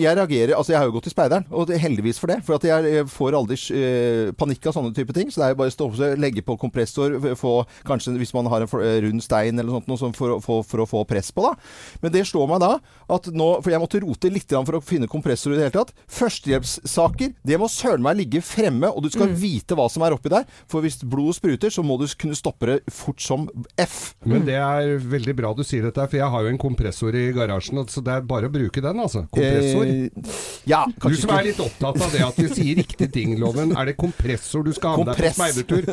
Speaker 2: jeg reagerer Altså, jeg har jo gått i speideren, og det heldigvis for det. For at jeg eh, får aldri eh, panikk av sånne type ting. Så det er jo bare å stå opp legge på kompressor, få kanskje hvis man har en eh, rund stein eller noe sånt, noe sånt for, for, for å få press på, da. Men det slår meg da at nå For jeg måtte rote litt for å finne kompressor i det hele tatt. Førstehjelpssaker, det må søren meg ligge fremme, og du skal vite hva som er oppi der. For hvis blodet spruter, så må du kunne stoppe det fort som F.
Speaker 3: Men det er veldig bra du sier dette, for jeg har jo en kompressor i garasjen, så det er bare å bruke den, altså. Kompressor.
Speaker 2: Ja,
Speaker 3: du som er litt opptatt av det at vi sier riktige ting, Loven. Er det kompressor du skal ha med deg på speidertur?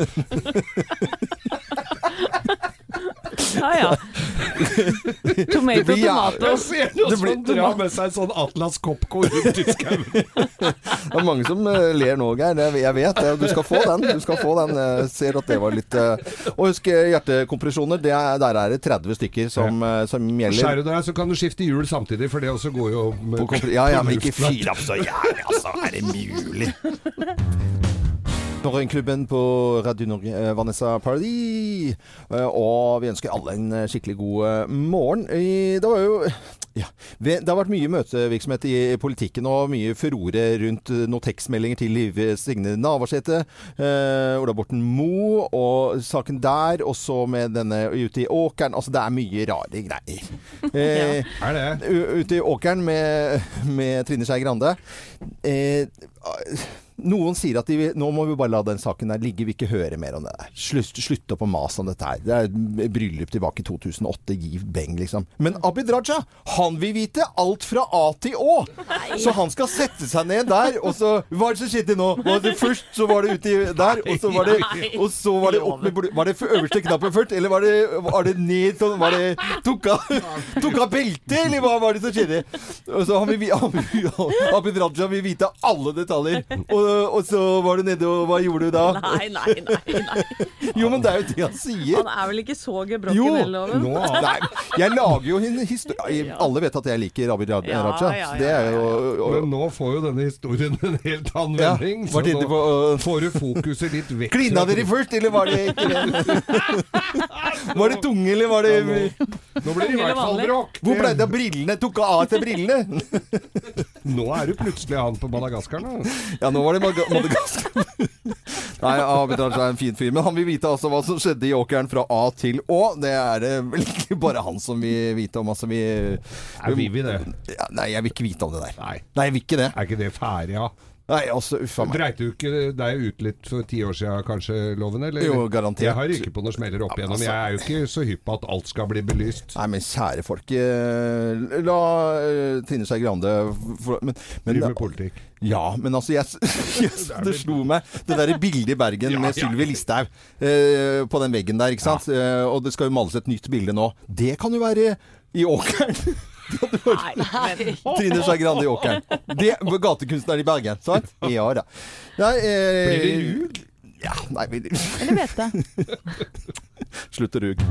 Speaker 4: Ja ja. Tomato,
Speaker 2: blir
Speaker 4: tomato.
Speaker 3: Jeg ser noen
Speaker 2: Det blir-
Speaker 3: som drar med seg en sånn Atlas Copco rundt i skauen.
Speaker 2: Det er mange som eh, ler nå, Geir. Jeg vet det. Du skal få den. Du skal få den. Jeg ser at det var litt eh, Og husk eh, hjertekompresjoner. Det er, der er det 30 stykker som, som gjelder.
Speaker 3: Skjærer du deg, så kan du skifte hjul samtidig, for det også går jo med
Speaker 2: ja, ja, men ikke fyr opp så jævlig, altså. Er det mulig? Morgenklubben på Radio Norge, eh, Vanessa Paradis. Eh, Og vi ønsker alle en eh, skikkelig god morgen. Det var jo ja, Det har vært mye møtevirksomhet i politikken og mye furore rundt noen tekstmeldinger til Liv Signe Navarsete, eh, Ola Borten Moe og saken der, og så med denne ute i åkeren. Altså, det er mye rare greier. Eh,
Speaker 3: Er det?
Speaker 2: Ute i åkeren med, med Trine Skei Grande. Eh, noen sier at de, nå må vi bare la den saken der ligge, vi ikke høre mer om det der. Slutt, slutt opp å mase om dette her. Det er bryllup tilbake i 2008, gi beng, liksom. Men Abid Raja, han vil vite alt fra A til Å! Så han skal sette seg ned der, og så Hva er det som skjedde nå? Var det først så var det uti der, og så var det, og så var det opp med Var det øverste knappen først, eller var det, var det ned sånn? Var det Tok av, tok av beltet, eller hva var det som skjedde? Og så han vil, han vil, Abid Raja vil vite alle detaljer. Og, og så var du nede, og hva gjorde du da?
Speaker 4: Nei, nei, nei. nei.
Speaker 2: Jo, men det er jo det han sier.
Speaker 4: Han er vel ikke så gebrokken
Speaker 2: Jo!
Speaker 4: heller, Loven?
Speaker 3: Nå,
Speaker 2: Nei, jeg lager jo en historie Alle vet at jeg liker Abid Raja.
Speaker 4: Ja, ja, ja,
Speaker 2: Det er jo
Speaker 3: Men nå får jo denne historien en helt annen vending.
Speaker 2: var
Speaker 3: så nå
Speaker 2: på, uh,
Speaker 3: får du fokuset litt vekk.
Speaker 2: Klina dere først, eller var det ikke det? Var det tunge, eller var det
Speaker 3: Ja, nå, nå blir det i hvert fall bråk.
Speaker 2: Hvor ble det av brillene? Tok av til brillene?
Speaker 3: Nå er du plutselig han på Madagaskar. nå.
Speaker 2: Ja, nå var det Mag- Madagaskar. Nei, Abid Raja er en fin fyr. Men han vil vite altså hva som skjedde i åkeren fra A til Å. Det er det vel ikke bare han som vil vite om. Altså, vi,
Speaker 3: Er vi det?
Speaker 2: Ja, nei, jeg vil ikke vite om det der.
Speaker 3: Nei.
Speaker 2: Nei, jeg vil ikke det.
Speaker 3: Er ikke det ferdig, ja?
Speaker 2: Nei, altså, uffa meg.
Speaker 3: Dreit du ikke deg ut litt for ti år siden, kanskje, Loven? Eller?
Speaker 2: Jo, garantert.
Speaker 3: Jeg har ryket på noen smeller opp igjennom.
Speaker 2: altså-
Speaker 3: Jeg er jo ikke så hypp på at alt skal bli belyst.
Speaker 2: Nei, men kjære folk. eh, La eh, Trine Skei Grande
Speaker 3: Driver med politikk.
Speaker 2: Ja, men altså jeg, yes, Det slo meg. Det der bildet i Bergen
Speaker 3: Ja,
Speaker 2: med
Speaker 3: ja.
Speaker 2: Sylvi Listhaug eh, på den veggen der, ikke sant. Eh, og det skal jo males et nytt bilde nå. Det kan jo være i åkeren. Trine Skei Grande i åkeren. Det var gatekunstner i Bergen, sant? Ja da. Nei, eh,
Speaker 3: Blir det rug?
Speaker 2: Ja, nei, vi-
Speaker 5: Eller vet det.
Speaker 2: Slutt å ruge.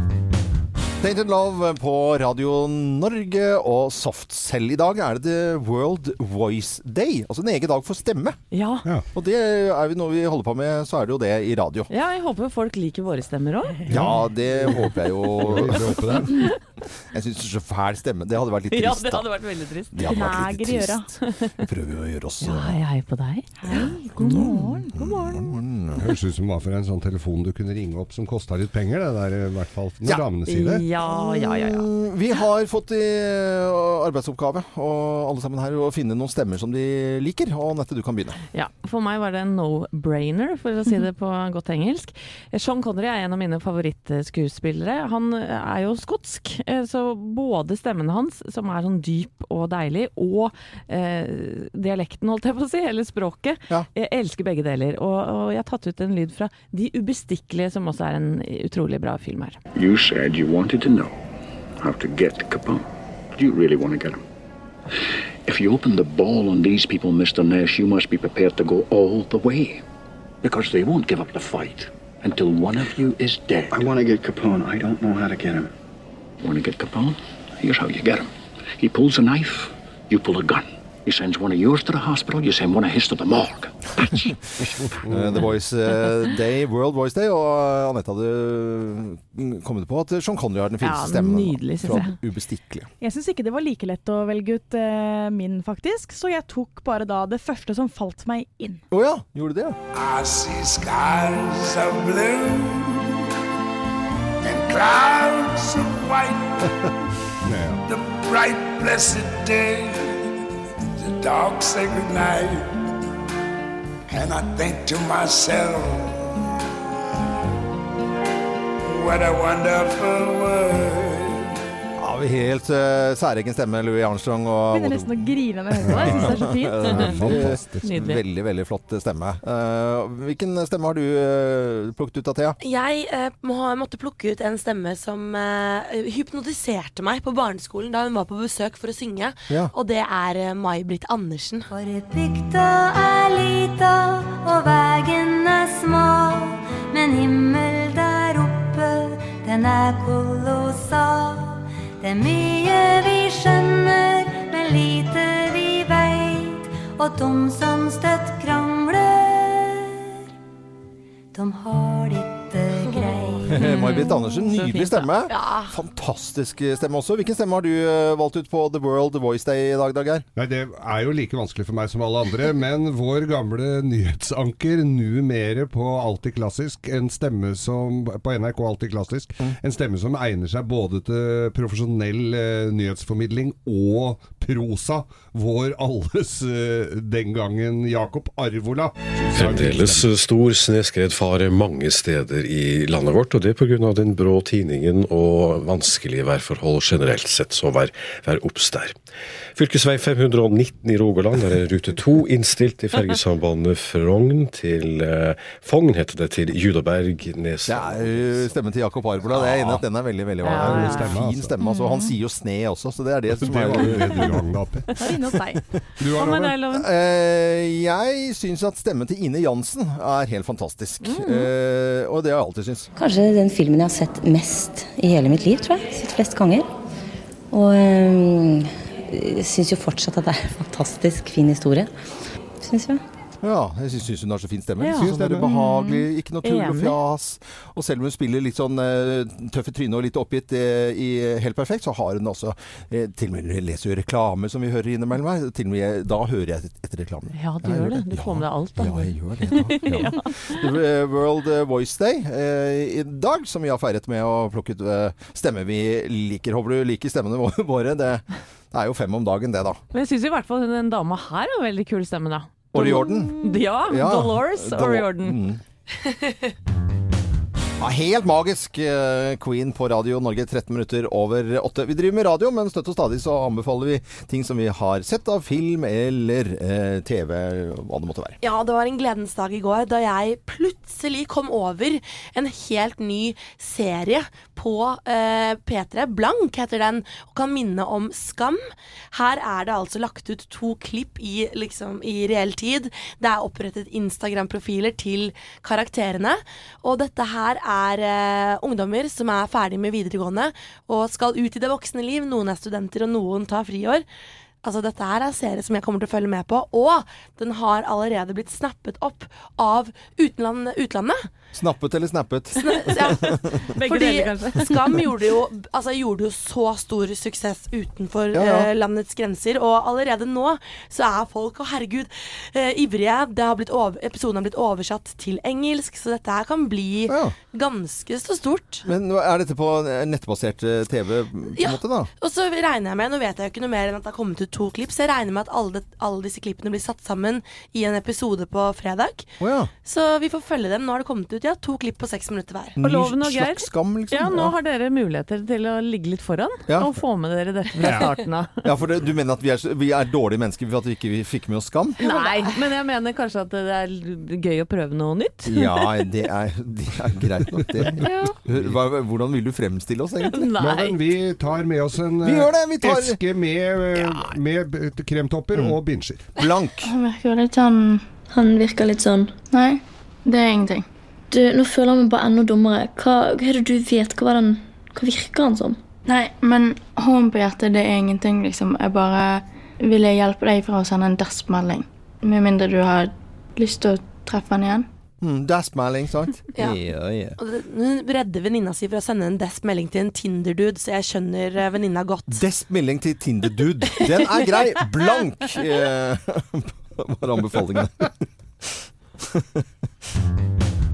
Speaker 2: Tainted Love på Radio Norge og Softcell. I dag er det The World Voice Day. Altså en egen dag for stemme.
Speaker 4: ja.
Speaker 3: Ja.
Speaker 2: Og det er vi når vi holder på med, så er det jo det i radio.
Speaker 4: ja, jeg håper folk liker våre stemmer òg.
Speaker 2: Ja, det håper jeg jo. Jeg syns det er så fæl stemme. Det hadde vært litt trist.
Speaker 4: Ja,
Speaker 2: det
Speaker 4: hadde vært veldig trist.
Speaker 2: Det hadde vært litt trist. Vi prøver jo å gjøre oss
Speaker 4: Ja, hei, hei på deg.
Speaker 5: Hei, God morgen. God morgen.
Speaker 3: Høres ut som hva for en sånn telefon du kunne ringe opp som kosta litt penger, det der i hvert fall når
Speaker 2: Ja.
Speaker 3: damene sier det.
Speaker 4: Ja, ja, ja. ja.
Speaker 2: Mm, Vi har fått i arbeidsoppgave, og alle sammen her, å finne noen stemmer som de liker. Og Anette, du kan begynne.
Speaker 4: Ja, For meg var det en no-brainer, for å si det på godt engelsk. Sean Connery er en av mine favorittskuespillere. Han er jo skotsk, eh, så både stemmen hans, som er sånn dyp og deilig, og eh, dialekten, holdt jeg på å si, eller språket,
Speaker 2: Ja.
Speaker 4: jeg elsker begge deler. Og, og jeg har tatt ut en lyd fra De ubestikkelige, som også er en utrolig bra film her.
Speaker 11: You said you wanted to know how to get Capone. Do you really want to get him? If you open the ball on these people, Mr. Nash, you must be prepared to go all the way. Because they won't give up the fight until one of you is dead.
Speaker 12: I want to get Capone. I don't know how to get him.
Speaker 11: Want to get Capone? Here's how you get him. He pulls a knife, you pull a gun. He sends one of yours to the hospital, you send one of his to the morgue.
Speaker 2: Eh, The Voice eh, Day, World Voice Day, og eh, Anette hadde mm, kommet på at Sean Connery har den
Speaker 5: Ja,
Speaker 2: stemmen.
Speaker 5: nydelig, synes
Speaker 2: fra
Speaker 5: jeg.
Speaker 2: Ubestikkelige.
Speaker 5: Jeg syns ikke det var like lett å velge ut uh, min, faktisk, så jeg tok bare da det første som falt meg inn.
Speaker 2: Å ja, gjorde det?
Speaker 8: I see skies of blue and clouds of white. the bright, blessed day, the dark, sacred night. And I think to myself, what a wonderful world.
Speaker 2: Vi helt uh, særegen stemme, Louis Armstrong. Og
Speaker 5: Begynner nesten å grine med på. Jeg syns det er så fint.
Speaker 2: Fantastisk.
Speaker 5: Nydelig.
Speaker 2: Veldig, veldig flott stemme. Uh, hvilken stemme har du uh, plukket ut av, Thea?
Speaker 1: Jeg må, måtte plukke ut en stemme som hypnotiserte meg på barneskolen da hun var på besøk for å synge,
Speaker 9: Ja.
Speaker 1: og det er May-Britt Andersen.
Speaker 9: Bygda er lita og vegen er smal, men himmel der oppe, den er kolossal. Det er mye vi skjønner, men lite vi veit, og de som støtt krangler, de har det ikke greit.
Speaker 2: May-Britt Andersen, nydelig stemme. Fantastisk stemme også. Hvilken stemme har du eh, valgt ut på The World Voice Day i dag, Dager?
Speaker 3: Nei, Det er jo like vanskelig for meg som alle andre, men vår gamle nyhetsanker, nu mere på Alltid Klassisk, en stemme som på NRK Alltid Klassisk, en stemme som egner seg både til profesjonell eh, nyhetsformidling og prosa. Vår alles eh, den gangen Jakob Arvola.
Speaker 13: Fremdeles stor snøskredfare mange steder i landet vårt, og det pga. den brå tiningen og vanskelige værforhold generelt sett, så vær, vær obs der. Fylkesvei 519 i Rogaland, der er rute 2 innstilt i fergesambandet Frogn til eh, Fogn, heter det, til Judaberg, Nesland
Speaker 2: Det er stemmen til Jakob Arbola. Det er enig at den er veldig veldig
Speaker 3: Ja,
Speaker 2: ja,
Speaker 3: god stemme,
Speaker 2: fin
Speaker 3: altså.
Speaker 2: stemme. Altså. Han sier jo sne også, så det er det som
Speaker 3: Det
Speaker 2: er
Speaker 3: var det du har
Speaker 4: Hva med deg, Loven?
Speaker 2: Eh, jeg syns at stemmen til Ine Jansen er helt fantastisk. Eh, og det har jeg alltid syntes.
Speaker 14: Kanskje den filmen jeg har sett mest i hele mitt liv, tror jeg. Sett flest ganger. Og øhm, jeg syns jo fortsatt at det er en fantastisk fin historie. Syns jeg.
Speaker 2: Ja, jeg syns- hun har så fin stemme.
Speaker 14: Ja.
Speaker 2: Synes det er
Speaker 14: Stemme.
Speaker 2: behagelig, ikke noe tull og fjas. Og selv om hun spiller litt sånn tøffe tøff i trynet og litt oppgitt eh, i Helt perfekt, så har hun også eh, Til og med hun leser jo reklame som vi hører innimellom her. Til og med, da hører jeg etter, reklamen.
Speaker 4: Ja, du gjør det. Du får med deg alt, da.
Speaker 2: Ja, jeg gjør det. Da. Ja. World Voice Day eh, i dag, som vi har feiret med å plukke ut eh, stemmer vi liker. Håper du liker stemmene våre. Det, det er jo fem om dagen, det, da.
Speaker 4: Men jeg syns i hvert fall den dama her har veldig kul stemme, da.
Speaker 2: Og
Speaker 4: Ja,
Speaker 2: Ja,
Speaker 4: Dolores
Speaker 2: Mm. Ja, helt magisk. eh, Queen på Radio Norge 13 minutter over åtte. Vi driver med radio, men støtt og stadig så anbefaler vi ting som vi har sett av film eller eh, TV, hva det måtte være.
Speaker 1: Ja, det var en gledens dag i går da jeg plutselig kom over en helt ny serie på eh, P3. Blank heter den, og kan minne om Skam. Her er det altså lagt ut to klipp i, liksom, i reell tid. Det er opprettet Instagram-profiler til karakterene. Og dette her er eh, ungdommer som er ferdig med videregående og skal ut i det voksne liv. Noen er studenter, og noen tar friår. Altså, dette her er en serie som jeg kommer til å følge med på, og den har allerede blitt snappet opp av utland utlandet.
Speaker 2: Snappet eller snappet?
Speaker 1: Ja.
Speaker 4: Begge
Speaker 1: Fordi
Speaker 4: deler, kanskje.
Speaker 1: Skam gjorde jo, altså, gjorde jo så stor suksess utenfor
Speaker 2: Ja, ja.
Speaker 1: Uh, landets grenser, og allerede nå så er folk, å herregud, uh, ivrige. Det har blitt over, episoden har blitt oversatt til engelsk, så dette her kan bli ganske så stort.
Speaker 2: Men er dette på nettbasert eh, TV, på en
Speaker 1: Ja.
Speaker 2: måte, da?
Speaker 1: Og så regner jeg med, nå vet jeg jo ikke noe mer enn at det har kommet ut to klipp, så jeg regner med at alle, alle disse klippene blir satt sammen i en episode på fredag.
Speaker 2: Oh, ja.
Speaker 1: Så vi får følge dem. Nå har det kommet ut ja, to klipp på seks minutter hver.
Speaker 4: Og Loven og Geir,
Speaker 2: slags skam, liksom?
Speaker 4: ja, nå
Speaker 2: Ja.
Speaker 4: har dere muligheter til å ligge litt foran
Speaker 2: Ja.
Speaker 4: og få med dere dette fra starten av.
Speaker 2: Ja, for det, du mener at vi er, vi er dårlige mennesker for at vi ikke vi fikk med oss Skam?
Speaker 4: Nei, men jeg mener kanskje at det er gøy å prøve noe nytt.
Speaker 2: Ja, det er, det er greit nok, det. Hva, hvordan vil du fremstille oss, egentlig?
Speaker 3: Loven, vi tar med oss en
Speaker 2: Vi gjør det, vi tar-
Speaker 3: eske med, med kremtopper
Speaker 2: Mm.
Speaker 3: og binsjer.
Speaker 2: Blank.
Speaker 15: Han virker litt sånn Han virker litt sånn Nei, det er ingenting. Du, nå føler jeg meg bare enda dummere. Hva, hva er det du vet? Hva, den, hva virker han som?
Speaker 16: Nei, men hånden på hjertet, det er ingenting, liksom. Jeg bare ville hjelpe deg fra å sende en DASP-melding. Med mindre du har lyst til å treffe han igjen.
Speaker 2: Mm, Desp-melding, sant?
Speaker 1: Ja.
Speaker 2: Ja, ja.
Speaker 1: Hun redder venninna si fra å sende en desp-melding til en Tinder-dude, så jeg skjønner eh, venninna godt.
Speaker 2: Desp-melding til Tinder-dude. Den er grei! Blank! Eh, var anbefalingen.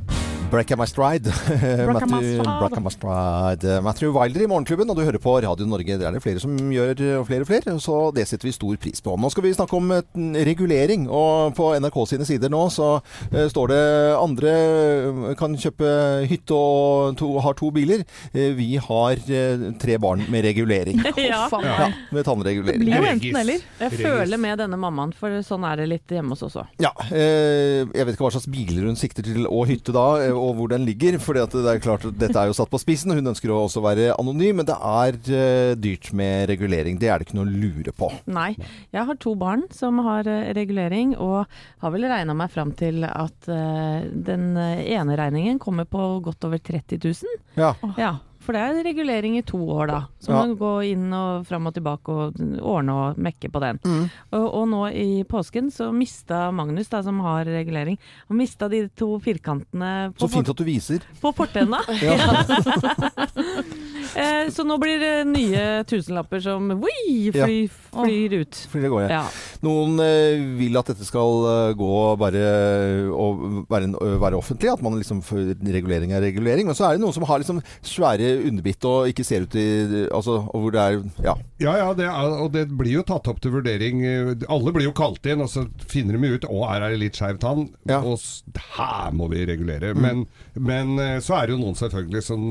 Speaker 2: Break my stride. Matthew. Break my stride. Matthew Wilder i Morgenklubben, og du hører på Radio Norge. Det er det flere som gjør, og flere og flere, så det setter vi stor pris på. Nå skal vi snakke om eh, regulering, og på NRK sine sider nå så eh, står det andre eh, kan kjøpe hytte og to, har to biler. Eh, vi har eh, tre barn med regulering.
Speaker 4: Ja.
Speaker 2: Ja, med tannregulering.
Speaker 4: Jeg føler med denne mammaen, for sånn er det litt hjemme hos oss også.
Speaker 2: Ja, eh, jeg vet ikke hva slags biler hun sikter til, og hytte da, eh, og hvor den ligger. For det er klart at dette er jo satt på spissen. Hun ønsker å også være anonym, men det er eh, dyrt med regulering. Det er det ikke noe å lure på.
Speaker 4: Nei. Jeg har to barn som har eh, regulering, og har vel regna meg fram til at eh, den ene regningen kommer på godt over 30 000.
Speaker 2: Ja.
Speaker 4: Ja, for det er regulering i to år, da. Så
Speaker 2: Ja.
Speaker 4: man gå inn og fram og tilbake og ordne og mekke på den.
Speaker 2: Mm.
Speaker 4: Og, og nå i påsken så mista Magnus, da, som har regulering, han mista de to firkantene på,
Speaker 2: Så fint at du viser.
Speaker 4: på fortenna. Eh, så nå blir det nye tusenlapper som wii, fly,
Speaker 2: Ja.
Speaker 4: flyr ut.
Speaker 2: Flyr det går, ja. Noen eh, vil at dette skal eh, gå bare å være, være offentlig, at man liksom regulering er regulering. Men så er det noen som har liksom svære underbitt og ikke ser ut i Altså, og hvor det er Ja.
Speaker 3: Ja, ja, det er, og det blir jo tatt opp til vurdering. Alle blir jo kalt inn, og så finner de ut Å, her er det litt skeiv tann, og her må vi regulere.
Speaker 2: Mm.
Speaker 3: Men, men eh, så er det jo noen selvfølgelig som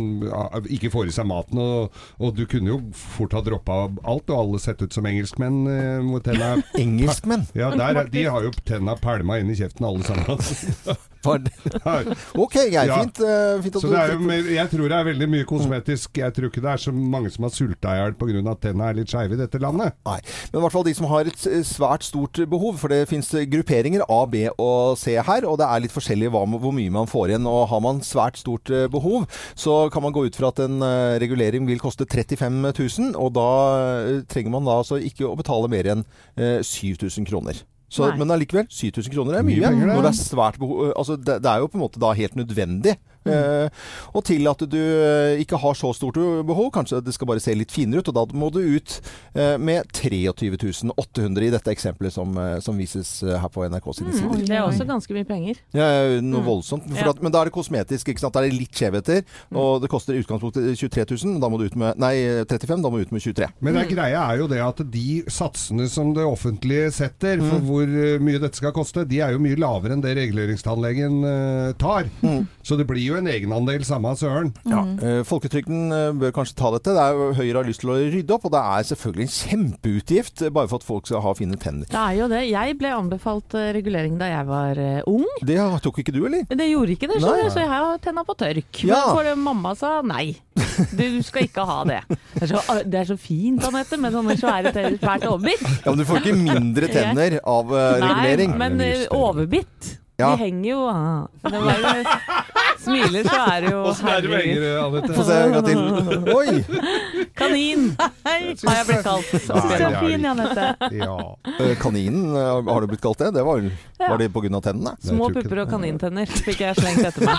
Speaker 3: ikke får i seg maten, og, og du kunne jo fort ha droppa alt, og alle sett ut som engelskmenn. eh, hvor tenna
Speaker 2: Engelskmenn?
Speaker 3: Ja, der, er- de har jo tenna pælma inn i kjeften alle sammen.
Speaker 2: Ok, Geir. Fint, uh, fint at
Speaker 3: så
Speaker 2: du
Speaker 3: det er jo, jeg tror det er veldig mye kosmetisk. Jeg tror ikke det er så mange som har sulta i hjel pga. at tenna er litt skeive i dette landet.
Speaker 2: Nei, men i hvert fall de som har et eh, svært stort behov, for det finnes grupperinger A, B og C her, og det er litt forskjellig hva, hvor mye man får igjen. Og har man svært stort eh, behov, så kan man gå ut fra at en eh, regulering vil koste 35 000, og da eh, trenger man da altså ikke å betale mer enn eh, 7000 kroner. Så, men allikevel, 7000 kroner er mye.
Speaker 3: Mye
Speaker 2: når det er svært behov, altså det, det er jo på en måte da helt nødvendig. Eh, og til at du ikke har så stort behov, kanskje det skal bare se litt finere ut, og da må du ut eh, med 23 800 i dette eksempelet som, som vises her på NRK sine
Speaker 4: Mm,
Speaker 2: sider.
Speaker 4: det er også ganske mye penger.
Speaker 2: Ja, noe
Speaker 4: Mm.
Speaker 2: voldsomt. For at, men da er det kosmetisk. ikke sant? Da er det litt skjevheter. Og det koster i utgangspunktet 23 000. Da må du ut med Nei, 35 Da må du ut med 23
Speaker 3: Men det greia er jo det at de satsene som det offentlige setter
Speaker 2: Mm.
Speaker 3: for hvor eh, mye dette skal koste, de er jo mye lavere enn det reguleringstannlegen eh, tar.
Speaker 2: Mm.
Speaker 3: Så det blir jo en egenandel samme søren.
Speaker 2: Ja, eh, Folketrygden bør kanskje ta dette. Det er jo Høyre har lyst til å rydde opp, og det er selvfølgelig en kjempeutgift bare for at folk skal ha fine tenner.
Speaker 4: Det er jo det. Jeg ble anbefalt regulering da jeg var ung.
Speaker 2: Det tok ikke du, eller?
Speaker 4: Det gjorde ikke det, så jeg har tenna på tørk.
Speaker 2: Ja.
Speaker 4: Men for mamma sa nei. Du skal ikke ha det. Det er så, det er så fint, Anette, med sånne svære tenner, svært overbitt.
Speaker 2: Ja, Men du får ikke mindre tenner av uh, regulering.
Speaker 4: Nei, men uh, overbitt.
Speaker 2: Ja.
Speaker 4: Vi henger jo ah. Smiler, så er det jo
Speaker 3: Åssen er det med. Anette?
Speaker 2: Få se en gang til. Oi!
Speaker 4: Kanin har jeg blitt kalt.
Speaker 2: Syns du er
Speaker 4: fin, Janette.
Speaker 3: Ja.
Speaker 2: Eh, Kaninen, eh, har du blitt kalt det? Det var, var det pga. tennene?
Speaker 4: Små pupper og kanintenner fikk jeg slengt etter meg.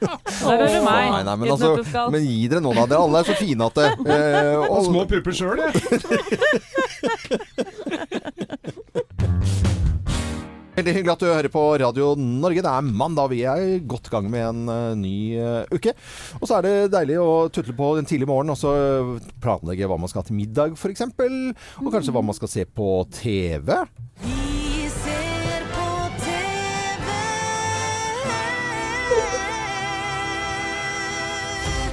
Speaker 4: Der hører du meg.
Speaker 2: Nei, nei, men, altså, men gi dere nå, da. dere. Alle er så fine at det eh,
Speaker 3: Og små pupper sjøl, jeg.
Speaker 2: Veldig hyggelig at du hører på Radio Norge. Det er mandag, vi er godt i gang med en eh, ny uh, uke. Og så er det deilig å tutle på den tidlige morgenen og så planlegge hva man skal ha til middag, f.eks. Og kanskje hva man skal se på TV.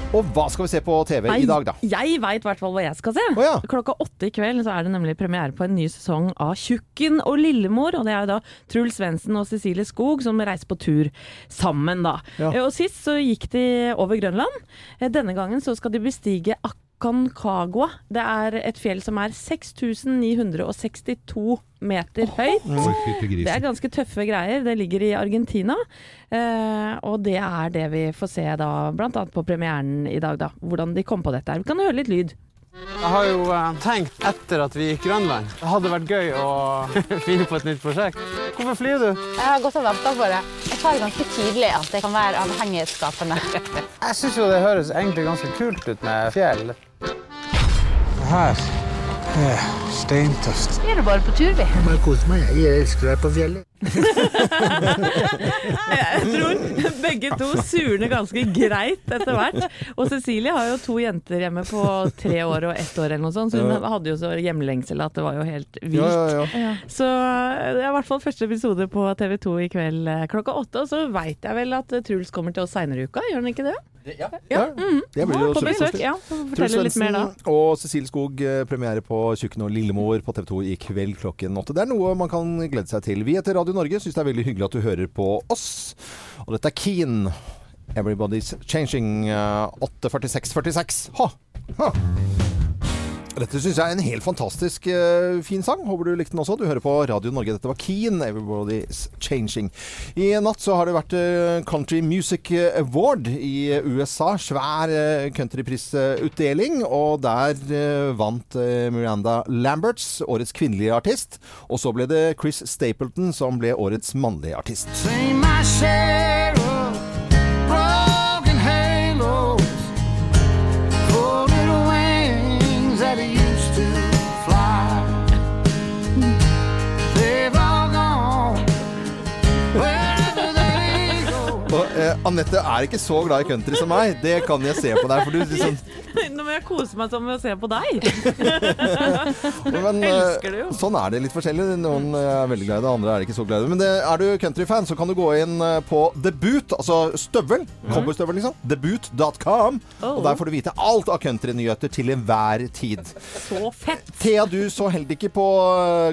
Speaker 2: Og hva skal vi se på TV i dag, da?
Speaker 4: Jeg veit i hvert fall hva jeg skal se.
Speaker 2: ja.
Speaker 4: Klokka åtte i kveld så er det nemlig premiere på en ny sesong av Tjukken og Lillemor. Og det er jo da Truls Svendsen og Cecilie Skog som reiser på tur sammen, da.
Speaker 2: Ja.
Speaker 4: Eh, Og sist så gikk de over Grønland. Eh, Denne gangen så skal de bestige Aconcagua. Det er et fjell som er 6962 meter høyt. Det er ganske tøffe greier. Det ligger i Argentina. Eh, og det er det vi får se da, annet på premieren i dag, da. Hvordan de kom på dette her. Vi kan høre litt lyd.
Speaker 17: Jeg har jo eh, tenkt etter at vi gikk Grønland. Det hadde vært gøy å finne på et nytt prosjekt. Hvorfor flyr du?
Speaker 18: Jeg har gått og venta på det. Jeg tar ganske tydelig at det kan være avhengighetsskapende.
Speaker 17: Jeg syns jo det høres egentlig ganske kult ut med fjell. Her er steintøft.
Speaker 18: Vi er bare på tur, vi.
Speaker 19: Bare kos meg. Jeg elsker å være på fjellet.
Speaker 4: Jeg tror begge to surner ganske greit etter hvert. Og Cecilie har jo to jenter hjemme på tre år og ett år, eller noe sånt, så hun hadde jo så hjemlengsel at det var jo helt vilt.
Speaker 2: Ja, ja, ja.
Speaker 4: Så det er i hvert fall første episode på TV 2 i kveld eh, klokka åtte. Og så veit jeg vel at Truls kommer til oss seinere i uka, gjør han ikke det?
Speaker 2: Ja,
Speaker 4: mm.
Speaker 2: det blir jo
Speaker 4: På besøk, ja.
Speaker 2: Truls
Speaker 4: Fortelle litt mer da.
Speaker 2: Svendsen og Cecilie Skog, eh, premiere på Tjukken og Lillemor på TV 2 i kveld klokken åtte. Det er noe man kan glede seg til. Vi heter Radio Norge syns det er veldig hyggelig at du hører på oss. Og dette er Keen. Everybody's Changing. eh, 8.46,46. Ha! ha. Dette syns jeg er en helt fantastisk uh, fin sang. Håper du likte den også. Du hører på Radio Norge. Dette var Keen. Everybody's Changing. I natt så har det vært uh, Country Music Award i USA. Svær uh, countryprisutdeling. Og der vant Miranda Lamberts, årets kvinnelige artist. Og så ble det Chris Stapleton som ble årets mannlige artist.
Speaker 8: Say my share
Speaker 2: Anette er ikke så glad i country som meg. Det kan jeg se på deg. For du liksom
Speaker 4: Nå må jeg kose meg som med å se på deg.
Speaker 2: Men eh,
Speaker 4: Elsker det jo.
Speaker 2: sånn er det litt forskjellig. Noen eh, er veldig glad i det, andre er ikke så glad i det. Men det, er du countryfan, så kan du gå inn eh, på Debut, altså støvel. Cowboystøvel, liksom. Debut.com.
Speaker 4: Oh.
Speaker 2: Og der får du vite alt av countrynyheter til enhver tid.
Speaker 4: Så fett!
Speaker 2: Thea, du så heller ikke på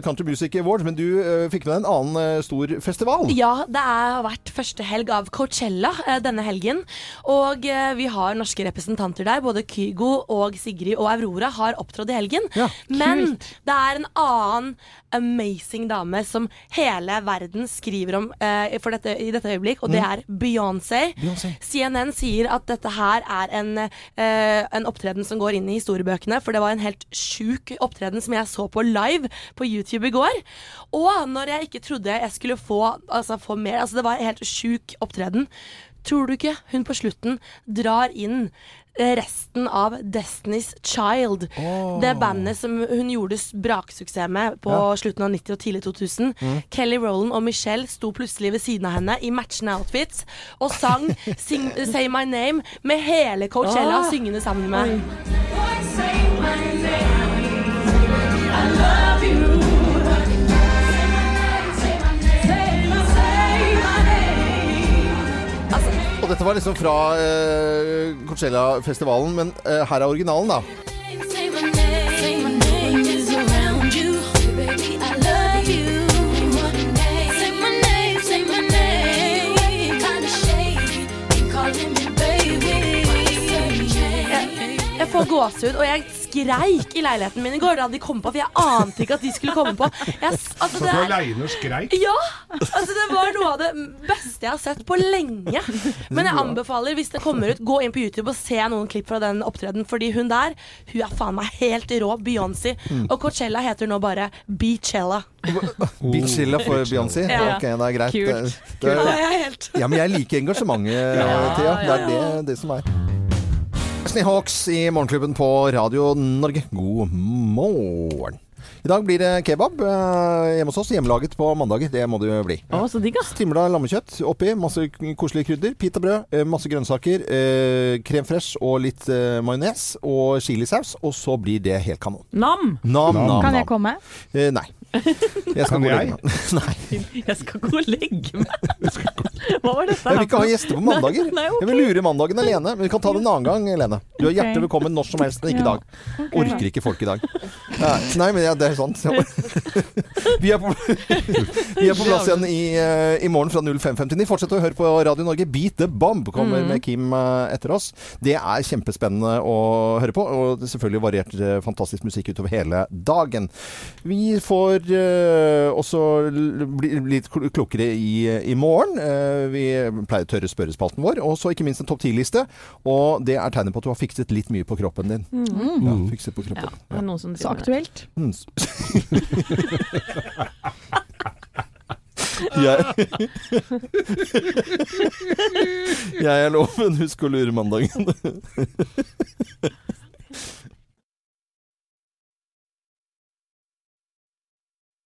Speaker 2: Country Music Awards, men du fikk med deg en annen stor festival.
Speaker 1: Ja, det har vært første helg av Coachella denne helgen. Og eh, vi har norske representanter der. Både Kygo og Sigrid og Aurora har opptrådt i helgen. Men det er en annen amazing dame som hele verden skriver om eh, dette, i dette øyeblikk, og det
Speaker 2: Mm.
Speaker 1: er Beyoncé. CNN sier at dette her er en, eh, en opptreden som går inn i historiebøkene, for det var en helt sjuk opptreden som jeg så på live på YouTube i går. Og når jeg ikke trodde jeg skulle få, altså, få mer Altså, det var en helt sjuk opptreden. Tror du ikke hun på slutten drar inn eh, resten av Destiny's Child? Det bandet som hun gjorde braksuksess med på
Speaker 20: Ja.
Speaker 1: slutten av 90- og tidlig 2000.
Speaker 20: Mm.
Speaker 1: Kelly Rowland og Michelle sto plutselig ved siden av henne i matchende outfits og sang sing, Say My Name med hele Coachella
Speaker 20: oh.
Speaker 1: syngende sammen med
Speaker 2: da.
Speaker 20: Say my name, I love you. Say var liksom fra Coachella-festivalen, men you. Calling me baby.
Speaker 1: jeg, jeg får gåsehud, og jeg skreik i leiligheten min i går da de kom på, for jeg ante ikke at de skulle komme på. Jeg, altså, det
Speaker 3: du
Speaker 1: er-
Speaker 3: aleine og skreik?
Speaker 1: Ja! Altså, det var noe av det beste jeg har sett på lenge. Men jeg anbefaler, hvis det kommer ut, gå inn på YouTube og se noen klipp fra den opptredenen. Fordi hun der, hun er faen meg helt rå. Beyoncé.
Speaker 2: Mm.
Speaker 1: Og Coachella heter nå bare Beachella.
Speaker 2: Beachella for Beyoncé?
Speaker 1: Ja.
Speaker 2: Ok, det er greit.
Speaker 1: Kult.
Speaker 2: Det- det-
Speaker 1: Kult. Ja, jeg er helt-
Speaker 2: Ja, men jeg liker engasjementet,
Speaker 1: Ja,
Speaker 2: Thea. Det er
Speaker 1: ja,
Speaker 2: det, det som er. Snehawks i Morgenklubben på Radio Norge. God morgen. I dag blir det kebab eh, hjemme hos oss. Hjemmelaget på mandager. Det må det jo bli.
Speaker 4: Å, så digg,
Speaker 2: Strimla lammekjøtt oppi. Masse koselige krydder. Pitabrød. eh, Masse grønnsaker. Eh, krem fresh og litt majones. Og chilisaus. Og så blir det helt kanon.
Speaker 4: Nam!
Speaker 2: Nam, nam,
Speaker 5: Kan jeg komme?
Speaker 2: Eh, nei. Jeg skal
Speaker 3: Kan
Speaker 2: gå og legge meg. Nei.
Speaker 4: Jeg skal gå og legge meg. Hva var dette?
Speaker 2: Jeg vil ikke ha gjester på mandager.
Speaker 4: Nei, nei, ok.
Speaker 2: Jeg vil lure mandagen alene. Men vi kan ta det en annen gang, Lene. Du er
Speaker 4: Ok.
Speaker 2: hjertelig velkommen når som helst, men ikke i
Speaker 4: Ja.
Speaker 2: dag. Orker ikke folk i dag. Nei, nei men ja, det er sant. Vi er på, vi er på plass igjen i, eh, i morgen fra 05.59. Fortsett å høre på Radio Norge. Beat the Bomb kommer
Speaker 20: Mhm.
Speaker 2: med Kim eh, etter oss. Det er kjempespennende å høre på, og det er selvfølgelig variert eh, fantastisk musikk utover hele dagen. Vi får eh, også l- bli litt klokere i, i morgen. Eh, vi pleier å tørre spørrespalten vår. Og så ikke minst en topp 10-liste. Og det er tegnet på at du har fikset litt mye på kroppen din.
Speaker 4: Mm.
Speaker 2: Ja, fikset på kroppen.
Speaker 4: Ja, som
Speaker 5: Så aktuelt.
Speaker 2: Mm. Jeg Jeg er loven, husk å lure mandagen.